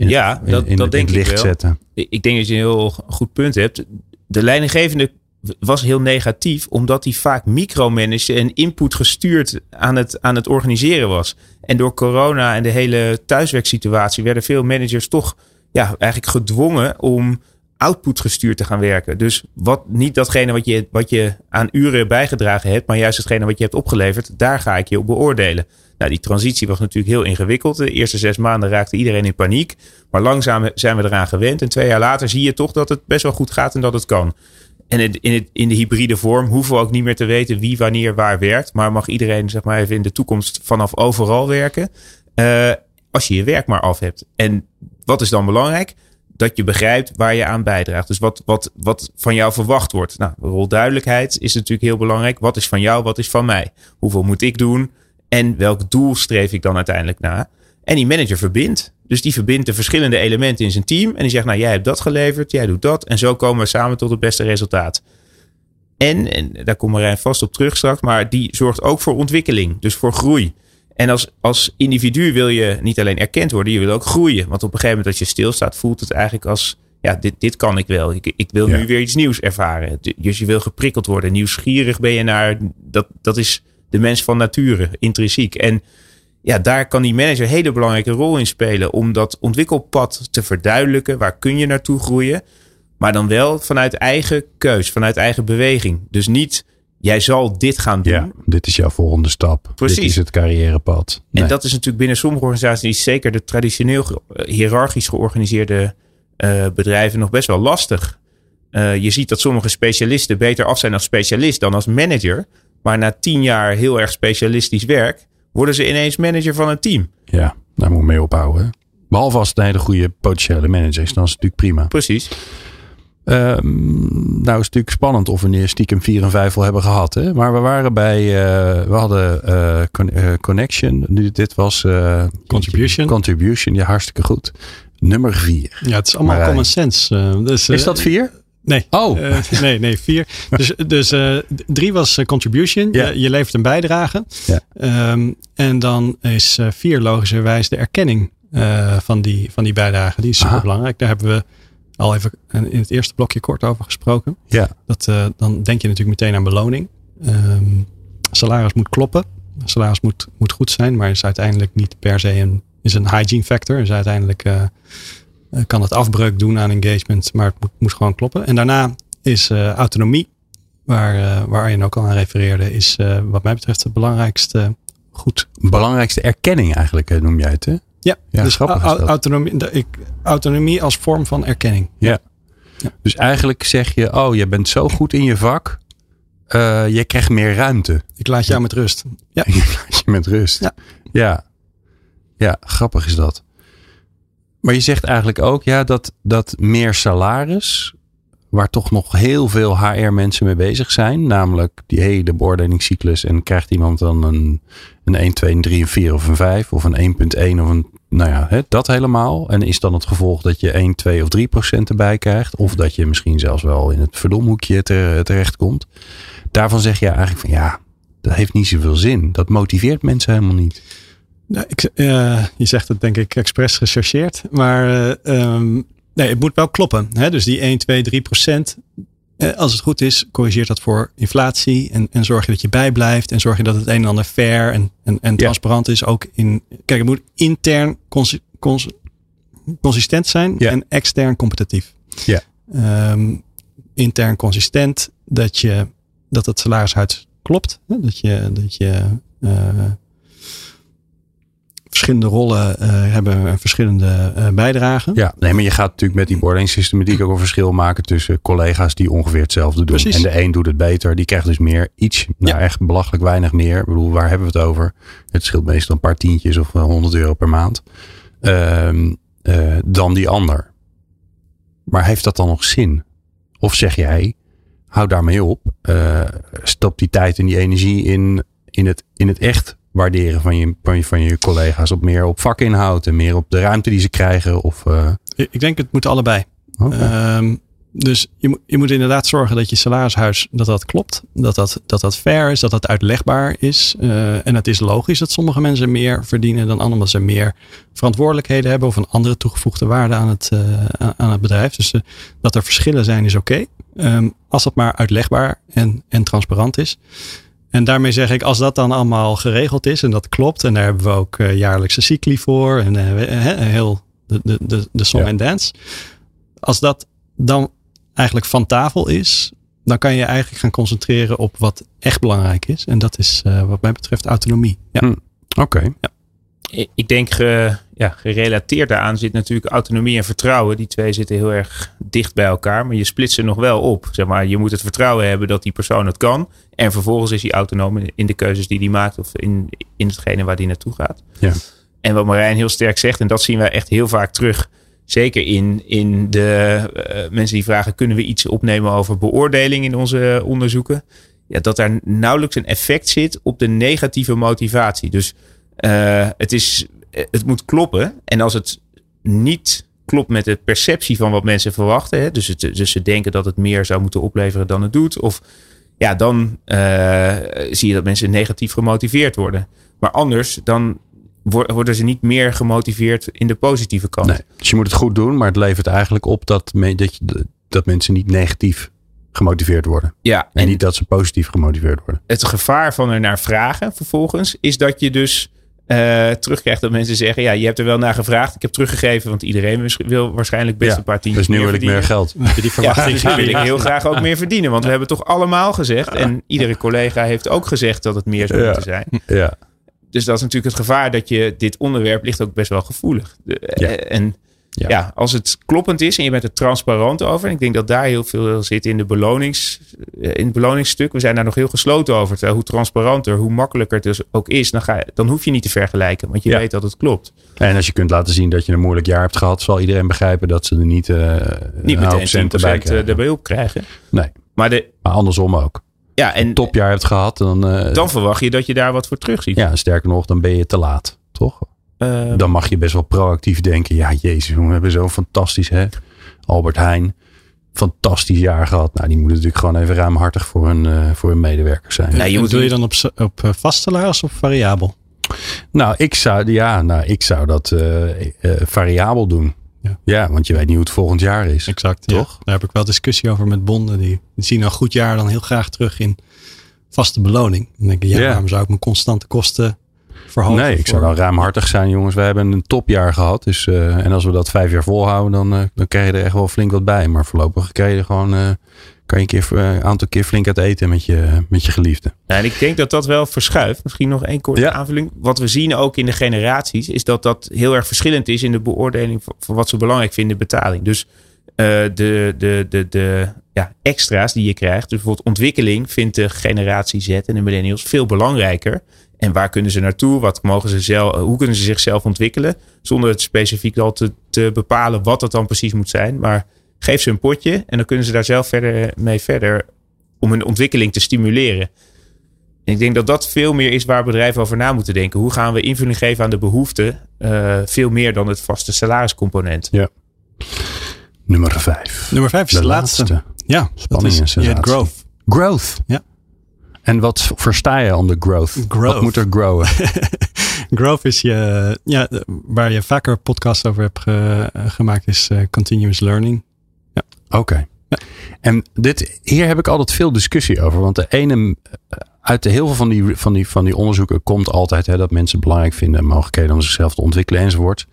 in, ja, dat, in, dat denk het licht ik wel. zetten. Ik denk dat je een heel goed punt hebt. De leidinggevende was heel negatief, omdat hij vaak micromanaged en input gestuurd aan het, aan het organiseren was. En door corona en de hele thuiswerksituatie werden veel managers toch ja, eigenlijk gedwongen om output gestuurd te gaan werken. Dus wat, niet datgene wat je, wat je aan uren bijgedragen hebt, maar juist hetgene wat je hebt opgeleverd, daar ga ik je op beoordelen. Nou, die transitie was natuurlijk heel ingewikkeld. De eerste zes maanden raakte iedereen in paniek. Maar langzaam zijn we eraan gewend. En twee jaar later zie je toch dat het best wel goed gaat en dat het kan. En in, in de hybride vorm hoeven we ook niet meer te weten wie wanneer waar werkt. Maar mag iedereen zeg maar even in de toekomst vanaf overal werken. Uh, als je je werk maar af hebt. En wat is dan belangrijk? Dat je begrijpt waar je aan bijdraagt. Dus wat, wat, wat van jou verwacht wordt. Nou, rolduidelijkheid is natuurlijk heel belangrijk. Wat is van jou, wat is van mij? Hoeveel moet ik doen? En welk doel streef ik dan uiteindelijk na? En die manager verbindt. Dus die verbindt de verschillende elementen in zijn team. En die zegt, nou jij hebt dat geleverd, jij doet dat. En zo komen we samen tot het beste resultaat. En, en daar komt Marijn vast op terug straks, maar die zorgt ook voor ontwikkeling. Dus voor groei. En als, als individu wil je niet alleen erkend worden, je wil ook groeien. Want op een gegeven moment dat je stilstaat, voelt het eigenlijk als, ja, dit, dit kan ik wel. Ik, ik wil ja. nu weer iets nieuws ervaren. Dus je wil geprikkeld worden. Nieuwsgierig ben je naar, dat, dat is de mens van nature, intrinsiek. En ja, daar kan die manager een hele belangrijke rol in spelen om dat ontwikkelpad te verduidelijken. Waar kun je naartoe groeien? Maar dan wel vanuit eigen keus, vanuit eigen beweging. Dus niet, jij zal dit gaan doen. Ja, dit is jouw volgende stap. Precies. Dit is het carrièrepad. Nee. En dat is natuurlijk binnen sommige organisaties, zeker de traditioneel hiërarchisch georganiseerde uh, bedrijven, nog best wel lastig. Uh, je ziet dat sommige specialisten beter af zijn als specialist dan als manager. Maar na tien jaar heel erg specialistisch werk, worden ze ineens manager van een team. Ja, daar moet je mee ophouden. Behalve als het een hele goede potentiële manager is, dan is het natuurlijk prima. Precies. Ehm, nou is het natuurlijk spannend of we stiekem 4 en 5 al hebben gehad. Hè? Maar we waren bij, uh, we hadden uh, con uh, Connection. Nu, dit was Contribution. Contribution, ja hartstikke goed. Nummer 4. Ja, het is allemaal common sense. Dus, is dat 4? Nee. Oh. nee, nee, vier. Dus, dus drie was contribution. Ja. Je, je, levert een bijdrage. Um, en dan is vier logischerwijs de erkenning van, die, van die bijdrage. Die is super belangrijk. Daar hebben we al even in het eerste blokje kort over gesproken. Ja. Dat, dan denk je natuurlijk meteen aan beloning. Um, salaris moet kloppen. Salaris moet, moet goed zijn, maar is uiteindelijk niet per se een, is een hygiene factor. Dus uiteindelijk kan het afbreuk doen aan engagement, maar het moet, moet gewoon kloppen. En daarna is uh, autonomie, waar, waar je ook al aan refereerde, is wat mij betreft het belangrijkste goed. Belangrijkste erkenning eigenlijk noem jij het hè? Ja, ja dus autonomie, ik, autonomie als vorm van erkenning. Ja. ja. Dus eigenlijk zeg je, oh, je bent zo goed in je vak. Uh, je krijgt meer ruimte. Ik laat jou met rust. Ja. Ik laat je met rust. Ja. ja. Ja, grappig is dat. Maar je zegt eigenlijk ook ja, dat, dat meer salaris, waar toch nog heel veel HR-mensen mee bezig zijn, namelijk die hele beoordelingscyclus en krijgt iemand dan een, een 1, 2, 3, een 4 of een 5 of een 1.1 of een, nou ja, hè, dat helemaal. En is dan het gevolg dat je 1, 2 of 3 procent erbij krijgt of dat je misschien zelfs wel in het verdomhoekje terecht komt. Daarvan zeg je eigenlijk van ja, dat heeft niet zoveel zin. Dat motiveert mensen helemaal niet. Nou, ik, uh, je zegt het denk ik expres gechargeerd, maar uh, um, nee, het moet wel kloppen. Hè? Dus die 1, 2, 3 procent, eh, als het goed is, corrigeert dat voor inflatie. En, en zorg je dat je bijblijft. En zorg je dat het een en ander fair en, en, en transparant is. Ook in. Kijk, het moet intern cons, cons, consistent zijn ja. en extern competitief. Ja. Um, intern consistent, dat, je, dat het salarishuis klopt. Hè? Dat je, dat je uh, verschillende rollen uh, hebben verschillende uh, bijdragen. Ja, nee, maar je gaat natuurlijk met die boarding ook een verschil maken tussen collega's die ongeveer hetzelfde doen. Precies. En de een doet het beter, die krijgt dus meer, iets, nou ja. echt belachelijk weinig meer. Ik bedoel, waar hebben we het over? Het scheelt meestal een paar tientjes of 100 euro per maand. Uh, dan die ander. Maar heeft dat dan nog zin? Of zeg jij, hou daarmee op. Uh, stop die tijd en die energie in, in, het, in het echt waarderen van je, van je, van je collega's. Op meer op vakinhoud en meer op de ruimte die ze krijgen? Of, uh... Ik denk het moet allebei. Okay. Um, dus je, moet je moet inderdaad zorgen dat je salarishuis dat dat klopt. Dat dat, dat, dat fair is, dat dat uitlegbaar is. Uh, en het is logisch dat sommige mensen meer verdienen dan anderen. Omdat ze meer verantwoordelijkheden hebben of een andere toegevoegde waarde aan het, uh, aan het bedrijf. Dus uh, dat er verschillen zijn is oké. Okay. Um, als dat maar uitlegbaar en, en transparant is. En daarmee zeg ik, als dat dan allemaal geregeld is en dat klopt, en daar hebben we ook uh, jaarlijkse cycli voor en uh, heel de, de, de, de song en ja. dance. Als dat dan eigenlijk van tafel is, dan kan je eigenlijk gaan concentreren op wat echt belangrijk is. En dat is uh, wat mij betreft autonomie. Ja. Hm. Oké. Okay. Ja. Ik denk, ge, ja, gerelateerd daaraan zit natuurlijk autonomie en vertrouwen. Die twee zitten heel erg dicht bij elkaar, maar je splitst ze nog wel op. Zeg maar, je moet het vertrouwen hebben dat die persoon het kan. En vervolgens is hij autonoom in de keuzes die hij maakt of in, in hetgene waar hij naartoe gaat. Ja. En wat Marijn heel sterk zegt, en dat zien wij echt heel vaak terug. Zeker in, in de uh, mensen die vragen: kunnen we iets opnemen over beoordeling in onze onderzoeken? Ja, dat daar nauwelijks een effect zit op de negatieve motivatie. Dus uh, het, is, het moet kloppen. En als het niet klopt met de perceptie van wat mensen verwachten. Hè, dus, het, dus ze denken dat het meer zou moeten opleveren dan het doet. Of ja, dan uh, zie je dat mensen negatief gemotiveerd worden. Maar anders, dan worden ze niet meer gemotiveerd in de positieve kant. Nee, dus je moet het goed doen, maar het levert eigenlijk op dat, dat, je, dat mensen niet negatief gemotiveerd worden. Ja, en, en niet dat ze positief gemotiveerd worden. Het gevaar van er naar vragen vervolgens is dat je dus uh, terugkrijgt dat mensen zeggen: Ja, je hebt er wel naar gevraagd. Ik heb teruggegeven, want iedereen wil waarschijnlijk best ja, een paar tientjes. Dus nu wil ik meer geld. Die verwachting ja, wil ik heel graag ook meer verdienen. Want we hebben toch allemaal gezegd. En iedere collega heeft ook gezegd dat het meer zou moeten zijn. Ja. Dus dat is natuurlijk het gevaar dat je dit onderwerp ligt ook best wel gevoelig. De, ja. En Ja. Ja. als het kloppend is en je bent er transparant over. En ik denk dat daar heel veel zit in, de belonings, eh, in het beloningsstuk. We zijn daar nog heel gesloten over. Terwijl hoe transparanter, hoe makkelijker het dus ook is. Dan, ga je, dan hoef je niet te vergelijken. Want je Ja. weet dat het klopt. En als je kunt laten zien dat je een moeilijk jaar hebt gehad, zal iedereen begrijpen dat ze er niet, eh Niet een meteen 10% centen bij krijgen. erbij op krijgen. Nee, Maar, de, maar andersom ook. ja, en Topjaar hebt gehad, dan, eh, dan verwacht je dat je daar wat voor terug ziet. ja, sterker nog, dan ben je te laat, toch? Eh, Dan mag je best wel proactief denken. Ja, jezus, we hebben zo'n fantastisch, hè? Albert Heijn, fantastisch jaar gehad. Nou, die moeten natuurlijk gewoon even ruimhartig voor hun, eh, voor hun medewerkers zijn. Nou, je moet- doe je dan op, op eh, vast salaris of variabel? Nou, ik zou, ja, nou, ik zou dat eh, eh, variabel doen. Ja. Ja. want je weet niet hoe het volgend jaar is. Exact. Toch? Ja. Daar heb ik wel discussie over met bonden. Die, die zien een goed jaar dan heel graag terug in vaste beloning. Dan denk ik, ja, Ja. waarom zou ik mijn constante kosten verhogen? Nee, ik zou dan ruimhartig zijn, jongens. We hebben een topjaar gehad. Dus, eh, en als we dat vijf jaar volhouden, dan, eh, dan krijg je er echt wel flink wat bij. Maar voorlopig krijg je gewoon, eh, kan je een keer, een aantal keer flink uit eten met je, met je geliefde. Ja, en ik denk dat dat wel verschuift. Misschien nog één korte Ja. aanvulling. Wat we zien ook in de generaties, is dat dat heel erg verschillend is in de beoordeling van, van wat ze belangrijk vinden in betaling. Dus eh, de, de, de, de ja, extra's die je krijgt, dus bijvoorbeeld ontwikkeling, vindt de generatie Z en de millennials veel belangrijker. En waar kunnen ze naartoe? Wat mogen ze zelf, hoe kunnen ze zichzelf ontwikkelen? Zonder het specifiek al te, te bepalen wat dat dan precies moet zijn. Maar geef ze een potje en dan kunnen ze daar zelf verder mee verder om hun ontwikkeling te stimuleren. En ik denk dat dat veel meer is waar bedrijven over na moeten denken. Hoe gaan we invulling geven aan de behoeften? eh, veel meer dan het vaste salariscomponent. Nummer vijf. Nummer vijf is de, De laatste. laatste. Ja, Spanning dat en is, growth. Growth. Ja. En wat versta je onder growth? Growth. Wat moet er growen? Growth is je, ja, waar je vaker podcasts over hebt ge- gemaakt, is eh, continuous learning. Oké. En dit, hier heb ik altijd veel discussie over. Want de ene, eh, uit de heel veel van die, van die, van die onderzoeken komt altijd hè, dat mensen belangrijk vinden mogelijkheden om zichzelf te ontwikkelen enzovoort.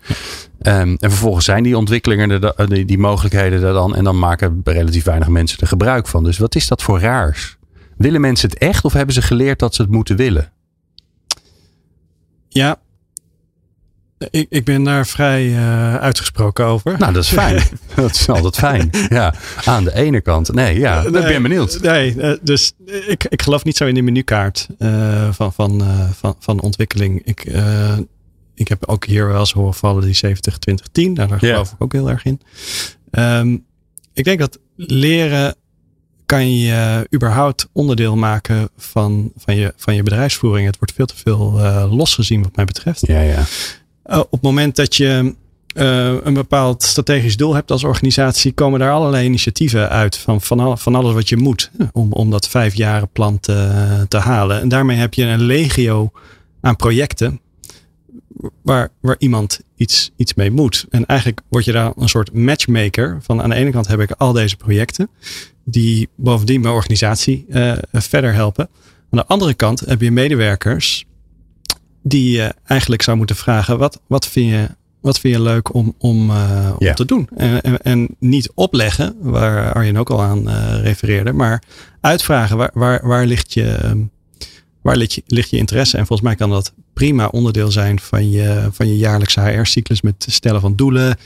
Ehm, en vervolgens zijn die ontwikkelingen, er, da- die, die mogelijkheden er dan. En dan maken relatief weinig mensen er gebruik van. Dus wat is dat voor raars? Willen mensen het echt of hebben ze geleerd dat ze het moeten willen? Ja, ik, ik ben daar vrij eh, uitgesproken over. Nou, dat is fijn. dat is altijd fijn. Ja, aan de ene kant. Nee, ja, ik ben benieuwd. Nee, eh, dus ik, ik geloof niet zo in de menukaart eh, van, van, van, van ontwikkeling. Ik, ik heb ook hier wel eens horen vallen die 70, 20, 10. Nou, daar geloof ik ook heel erg in. Ehm, ik denk dat leren kan je überhaupt onderdeel maken van, van, je, van je bedrijfsvoering. Het wordt veel te veel eh losgezien wat mij betreft. Ja, ja. Uh, op het moment dat je uh, een bepaald strategisch doel hebt als organisatie, komen daar allerlei initiatieven uit van, van, al, van alles wat je moet om, om dat vijfjaren plan te, te halen. En daarmee heb je een legio aan projecten waar, waar iemand iets, iets mee moet. En eigenlijk word je daar een soort matchmaker van aan de ene kant heb ik al deze projecten die bovendien mijn organisatie uh, verder helpen. Aan de andere kant heb je medewerkers die je eigenlijk zou moeten vragen: wat, wat, vind, je, wat vind je leuk om, om, uh, om Ja. te doen? En, en, en niet opleggen, waar Arjen ook al aan uh, refereerde, maar uitvragen: waar, waar, waar, ligt, je, waar ligt, je, ligt je interesse? En volgens mij kan dat prima onderdeel zijn van je, van je jaarlijkse HR-cyclus met stellen van doelen,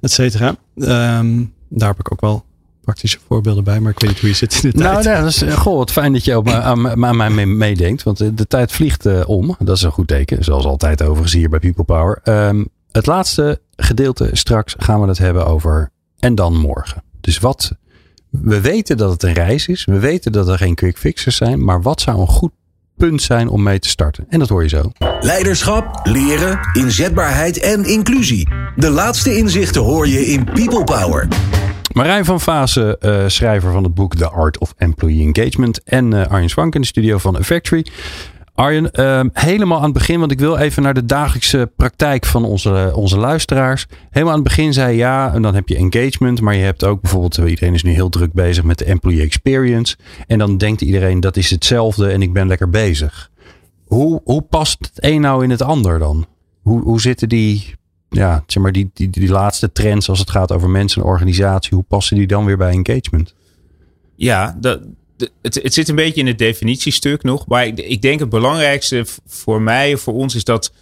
et cetera. Um, daar heb ik ook wel praktische voorbeelden bij, maar ik weet niet hoe je zit in de nou, tijd. Nou, dat is, goh, wat fijn dat je ook aan, aan mij meedenkt. Want de, de tijd vliegt uh, om. Dat is een goed teken. Zoals altijd overigens hier bij People Power. Um, het laatste gedeelte straks gaan we het hebben over en dan morgen. Dus wat, we weten dat het een reis is. We weten dat er geen quick fixes zijn. Maar wat zou een goed punt zijn om mee te starten? En dat hoor je zo. Leiderschap, leren, inzetbaarheid en inclusie. De laatste inzichten hoor je in People Power. Marijn van Vaassen, uh, schrijver van het boek The Art of Employee Engagement. En uh, Arjen Swank in de studio van A Factory. Arjen, uh, helemaal aan het begin, want ik wil even naar de dagelijkse praktijk van onze, onze luisteraars. Helemaal aan het begin zei ja, en dan heb je engagement, maar je hebt ook bijvoorbeeld, eh, iedereen is nu heel druk bezig met de employee experience. En dan denkt iedereen dat is hetzelfde en ik ben lekker bezig. Hoe, hoe past het een nou in het ander dan? Hoe, hoe zitten die ja, zeg maar die, die, die laatste trends als het gaat over mensen en organisatie, hoe passen die dan weer bij engagement? Ja, dat, het, zit een beetje in het definitiestuk nog. Maar ik, ik denk het belangrijkste voor mij, voor ons, is dat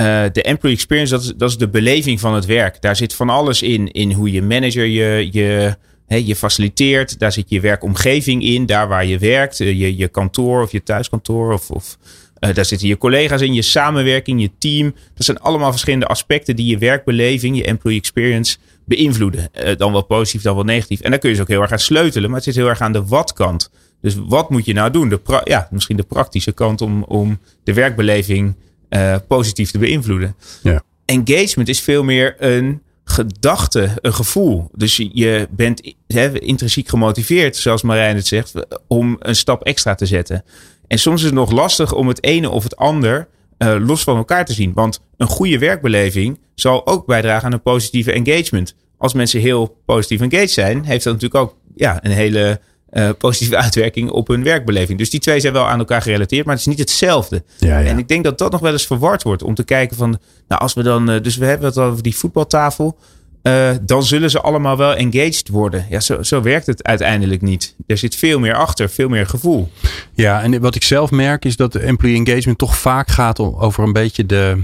Uh, de employee experience, dat is, de beleving van het werk. Daar zit van alles in. In hoe je manager je, je, je faciliteert. Daar zit je werkomgeving in. Daar waar je werkt. Je, je kantoor of je thuiskantoor. Of, of uh, daar zitten je collega's in. Je samenwerking, je team. Dat zijn allemaal verschillende aspecten die je werkbeleving, je employee experience beïnvloeden. Dan wel positief, dan wel negatief. En daar kun je dus ook heel erg aan sleutelen. Maar het zit heel erg aan de wat-kant. Dus wat moet je nou doen? De ja, misschien de praktische kant om, om de werkbeleving uh, positief te beïnvloeden. Ja. Engagement is veel meer een gedachte, een gevoel. Dus je bent he, intrinsiek gemotiveerd, zoals Marijn het zegt, om een stap extra te zetten. En soms is het nog lastig om het ene of het ander uh, los van elkaar te zien. Want een goede werkbeleving zal ook bijdragen aan een positieve engagement. Als mensen heel positief engaged zijn, heeft dat natuurlijk ook ja, een hele uh, positieve uitwerking op hun werkbeleving. Dus die twee zijn wel aan elkaar gerelateerd, maar het is niet hetzelfde. Ja, ja. En ik denk dat dat nog wel eens verward wordt om te kijken van, nou als we dan, uh, dus we hebben het over die voetbaltafel, uh, dan zullen ze allemaal wel engaged worden. Ja, zo, zo werkt het uiteindelijk niet. Er zit veel meer achter, veel meer gevoel. Ja, en wat ik zelf merk is dat employee engagement toch vaak gaat over een beetje de,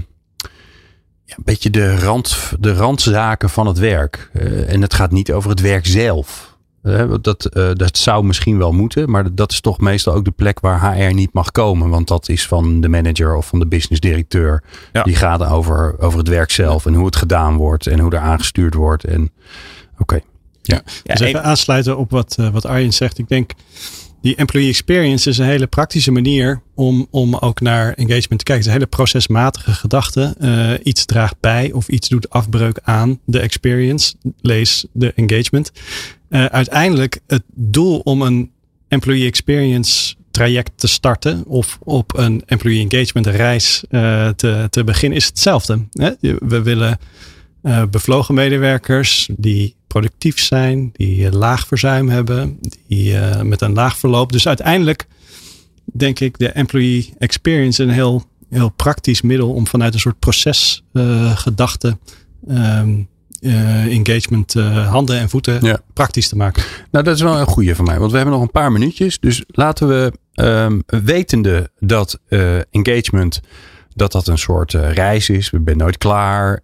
ja, een beetje de, rand, de randzaken van het werk. en het gaat niet over het werk zelf. Dat, uh, dat zou misschien wel moeten, maar dat is toch meestal ook de plek waar HR niet mag komen. Want dat is van de manager of van de business directeur. Ja. Die gaat over, over het werk zelf en hoe het gedaan wordt en hoe er aangestuurd wordt. En oké. Okay. Ja. ja. Dus even aansluiten op wat, uh, wat Arjen zegt. Ik denk die employee experience is een hele praktische manier om, om ook naar engagement te kijken. Het is een hele procesmatige gedachte. Uh, iets draagt bij of iets doet afbreuk aan de experience. Lees de engagement. Uh, uiteindelijk het doel om een employee experience traject te starten of op een employee engagement reis uh, te, te beginnen is hetzelfde. Hè? We willen uh, bevlogen medewerkers die productief zijn, die laag verzuim hebben, die met een laag verloop. Dus uiteindelijk denk ik de employee experience een heel, heel praktisch middel om vanuit een soort procesgedachte um, uh, engagement uh, handen en voeten ja. praktisch te maken. Nou, dat is wel een goede van mij. Want we hebben nog een paar minuutjes. Dus laten we um, wetende dat uh, engagement dat dat een soort reis is. We zijn nooit klaar.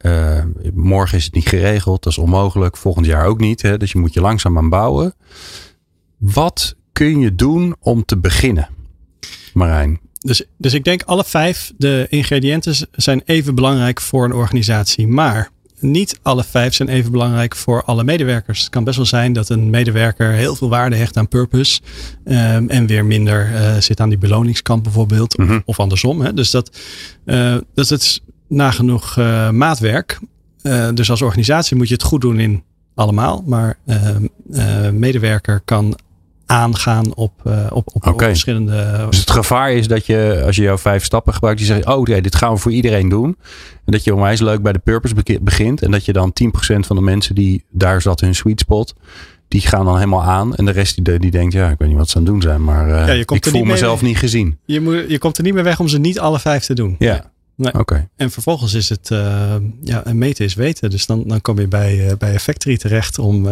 morgen is het niet geregeld. Dat is onmogelijk. Volgend jaar ook niet. Hè? Dus je moet je langzaam aan bouwen. Wat kun je doen om te beginnen, Marijn? Dus, dus ik denk alle vijf de ingrediënten zijn even belangrijk voor een organisatie. Maar niet alle vijf zijn even belangrijk voor alle medewerkers. Het kan best wel zijn dat een medewerker heel veel waarde hecht aan purpose. Um, en weer minder uh, zit aan die beloningskant bijvoorbeeld. Mhm. Of, of andersom. Hè. Dus dat, uh, dat is nagenoeg uh, maatwerk. dus als organisatie moet je het goed doen in allemaal. Maar ehm, medewerker kan aangaan op, uh, op, op, okay. op, verschillende. Dus het gevaar is dat je, als je jouw vijf stappen gebruikt, je zegt: Oh, nee, dit gaan we voor iedereen doen. En dat je onwijs leuk bij de purpose begint. En dat je dan 10% van de mensen die daar zat hun sweet spot. Die gaan dan helemaal aan. En de rest die, die denkt, ja, ik weet niet wat ze aan het doen zijn. Maar uh, ja, je komt ik voel niet mezelf mee, niet gezien. Je, moet, je komt er niet meer weg om ze niet alle vijf te doen. Ja, nee. oké. Okay. En vervolgens is het, uh, ja, meten is weten. Dus dan, dan kom je bij, uh, bij Factory terecht om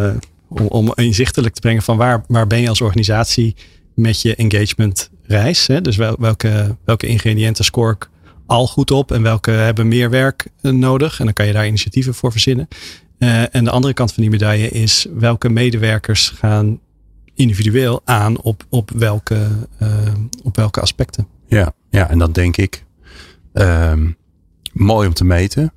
om, inzichtelijk te brengen van waar, waar ben je als organisatie met je engagement reis. Hè? Dus wel, welke, welke ingrediënten score ik al goed op en welke hebben meer werk nodig. En dan kan je daar initiatieven voor verzinnen. Uh, en de andere kant van die medaille is welke medewerkers gaan individueel aan op, op, welke, uh, op welke aspecten. Ja, ja, en dat denk ik um, mooi om te meten.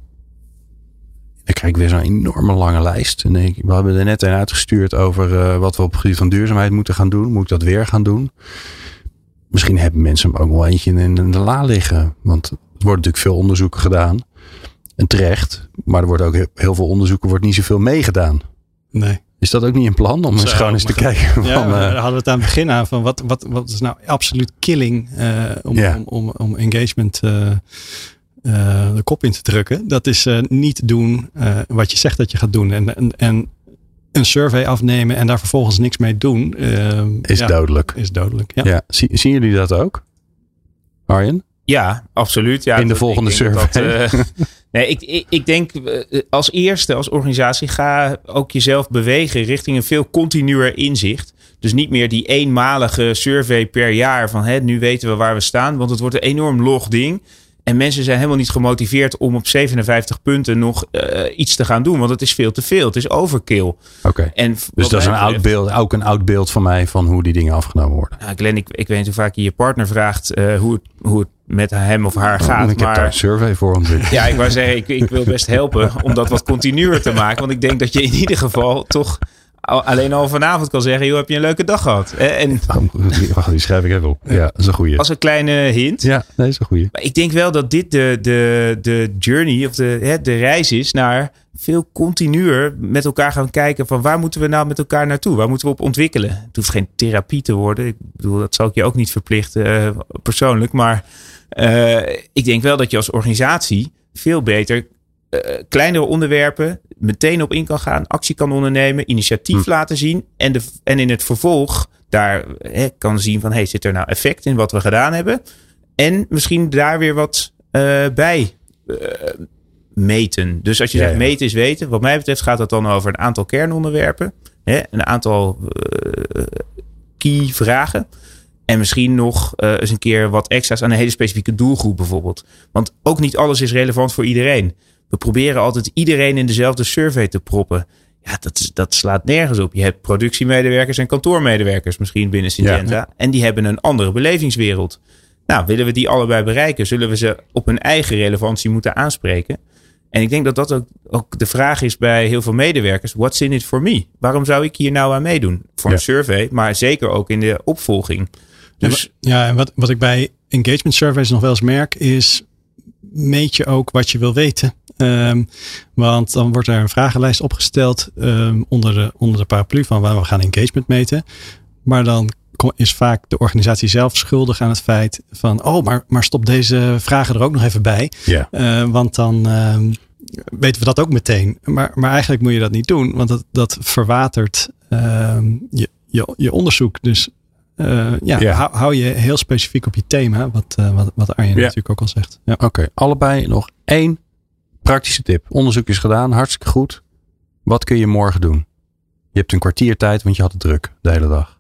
Dan krijg ik weer zo'n enorme lange lijst. En ik, we hebben er net een uitgestuurd over uh, wat we op het gebied van duurzaamheid moeten gaan doen. Moet ik dat weer gaan doen? Misschien hebben mensen hem ook wel eentje in de la liggen. Want er wordt natuurlijk veel onderzoeken gedaan. En terecht. Maar er wordt ook heel veel onderzoeken, wordt niet zoveel meegedaan. Nee. Is dat ook niet een plan om eens gewoon eens te kijken? Ja, uh, daar hadden we het aan het begin aan van wat, wat, wat is nou absoluut killing uh, om, Ja. om, om, om engagement uh, uh, de kop in te drukken. Dat is uh, niet doen uh, wat je zegt dat je gaat doen. En, en, en een survey afnemen en daar vervolgens niks mee doen. Uh, is ja, dodelijk. Is dodelijk, ja. Ja. Zie- zien jullie dat ook? Arjen? Ja, absoluut. Ja, In de volgende survey. dat, eh, nee, ik, ik, ik denk eh, als eerste, als organisatie, ga ook jezelf bewegen richting een veel continuer inzicht. Dus niet meer die eenmalige survey per jaar van hè, nu weten we waar we staan. Want het wordt een enorm log ding. En mensen zijn helemaal niet gemotiveerd om op 57 punten nog uh, iets te gaan doen. Want het is veel te veel. Het is overkill. Oké. Okay. Dus dat is een oud beeld, ook een oud beeld van mij van hoe die dingen afgenomen worden. Nou, Glenn, ik, ik weet niet hoe vaak je je partner vraagt uh, hoe, het, hoe het met hem of haar gaat. Ik maar, heb daar een survey voor om Ja, ik wou zeggen, ik, ik wil best helpen om dat wat continuer te maken. Want ik denk dat je in ieder geval toch alleen al vanavond kan zeggen, joh, heb je een leuke dag gehad? En, Wacht, die schrijf ik even op. Ja, dat is een goeie. Als een kleine hint. Ja, dat is een goeie. Maar ik denk wel dat dit de, de, de journey of de, hè, de reis is naar veel continuer met elkaar gaan kijken van waar moeten we nou met elkaar naartoe? Waar moeten we op ontwikkelen? Het hoeft geen therapie te worden. Ik bedoel, dat zal ik je ook niet verplichten uh, persoonlijk. Maar uh, ik denk wel dat je als organisatie veel beter uh, kleinere onderwerpen meteen op in kan gaan, actie kan ondernemen, initiatief hm. laten zien en, de, en in het vervolg daar hè, kan zien van hey, zit er nou effect in wat we gedaan hebben? En misschien daar weer wat uh, bij uh, meten. Dus als je zegt meten is weten, wat mij betreft gaat het dan over een aantal kernonderwerpen, hè, een aantal key vragen. En misschien nog uh, eens een keer wat extra's aan een hele specifieke doelgroep bijvoorbeeld. Want ook niet alles is relevant voor iedereen. We proberen altijd iedereen in dezelfde survey te proppen. Ja, dat, dat slaat nergens op. Je hebt productiemedewerkers en kantoormedewerkers misschien binnen Syngenta. En die hebben een andere belevingswereld. Nou, willen we die allebei bereiken? Zullen we ze op hun eigen relevantie moeten aanspreken? En ik denk dat dat ook, ook de vraag is bij heel veel medewerkers. What's in it for me? Waarom zou ik hier nou aan meedoen? Voor een survey, maar zeker ook in de opvolging. Dus, ja, en wat, wat ik bij engagement surveys nog wel eens merk is... meet je ook wat je wil weten. Um, want dan wordt er een vragenlijst opgesteld um, onder, de, onder de paraplu van waar we gaan engagement meten. Maar dan is vaak de organisatie zelf schuldig aan het feit van, oh, maar, maar stop deze vragen er ook nog even bij. Ja. Uh, want dan um, weten we dat ook meteen. Maar, maar eigenlijk moet je dat niet doen, want dat, dat verwatert je, je, je onderzoek. Dus uh, ja. Hou, hou, je heel specifiek op je thema, wat, uh, wat, wat Arjen natuurlijk ook al zegt. Ja. Oké, allebei nog één Praktische tip. Onderzoek is gedaan, hartstikke goed. Wat kun je morgen doen? Je hebt een kwartier tijd, want je had het druk de hele dag.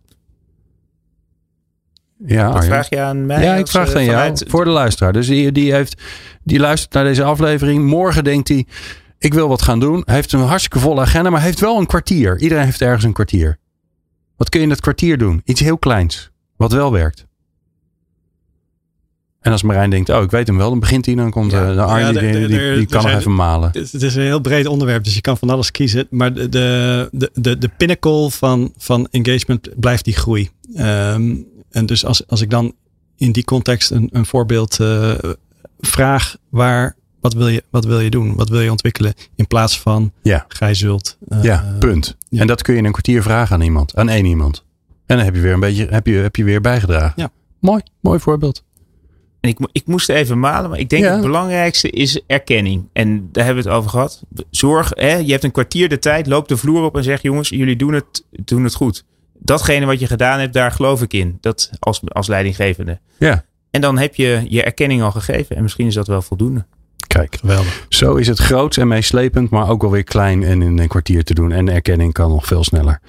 Ja, Wat vraag je aan mij? Ja, ik vraag aan jou voor de luisteraar. Dus die, die, heeft, die luistert naar deze aflevering. Morgen denkt hij, ik wil wat gaan doen. Hij heeft een hartstikke volle agenda, maar heeft wel een kwartier. Iedereen heeft ergens een kwartier. Wat kun je in dat kwartier doen? Iets heel kleins, wat wel werkt. En als Marijn denkt, oh, ik weet hem wel, dan begint hij, dan komt ja, de Arnie, ja, die, die, die, kan nog even malen. Het, is een heel breed onderwerp, dus je kan van alles kiezen. Maar de, de, de, de pinnacle van, van engagement blijft die groei. Um, en dus als, als ik dan in die context een, een voorbeeld uh, vraag, waar, wat wil, je, wat wil je doen? Wat wil je ontwikkelen? In plaats van, ja. gij zult. Uh, ja, punt. En dat kun je in een kwartier vragen aan iemand, aan één iemand. En dan heb je weer een beetje, heb je, heb je weer bijgedragen. Ja. Mooi, mooi voorbeeld. En ik, ik moest even malen, maar ik denk het belangrijkste is erkenning. En daar hebben we het over gehad. Zorg, hè, je hebt een kwartier de tijd, loop de vloer op en zeg jongens, jullie doen het, doen het goed. Datgene wat je gedaan hebt, daar geloof ik in. Dat als, als leidinggevende. Ja. En dan heb je je erkenning al gegeven. En misschien is dat wel voldoende. Kijk, geweldig. Zo is het groot en meeslepend, maar ook wel weer klein en in een kwartier te doen. En de erkenning kan nog veel sneller.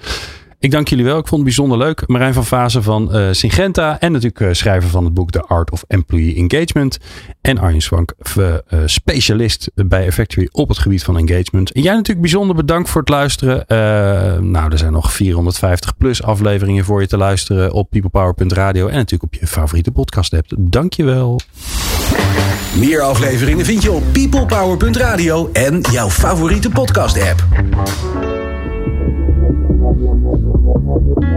Ik dank jullie wel. Ik vond het bijzonder leuk. Marijn van Vazen van uh, Syngenta. En natuurlijk uh, schrijver van het boek The Art of Employee Engagement. En Arjen Swank, uh, specialist bij Effectory op het gebied van engagement. En jij natuurlijk bijzonder bedankt voor het luisteren. nou, er zijn nog 450 plus afleveringen voor je te luisteren op peoplepower.radio. En natuurlijk op je favoriete podcast app. Dank je wel. Meer afleveringen vind je op peoplepower.radio en jouw favoriete podcast app. Gracias.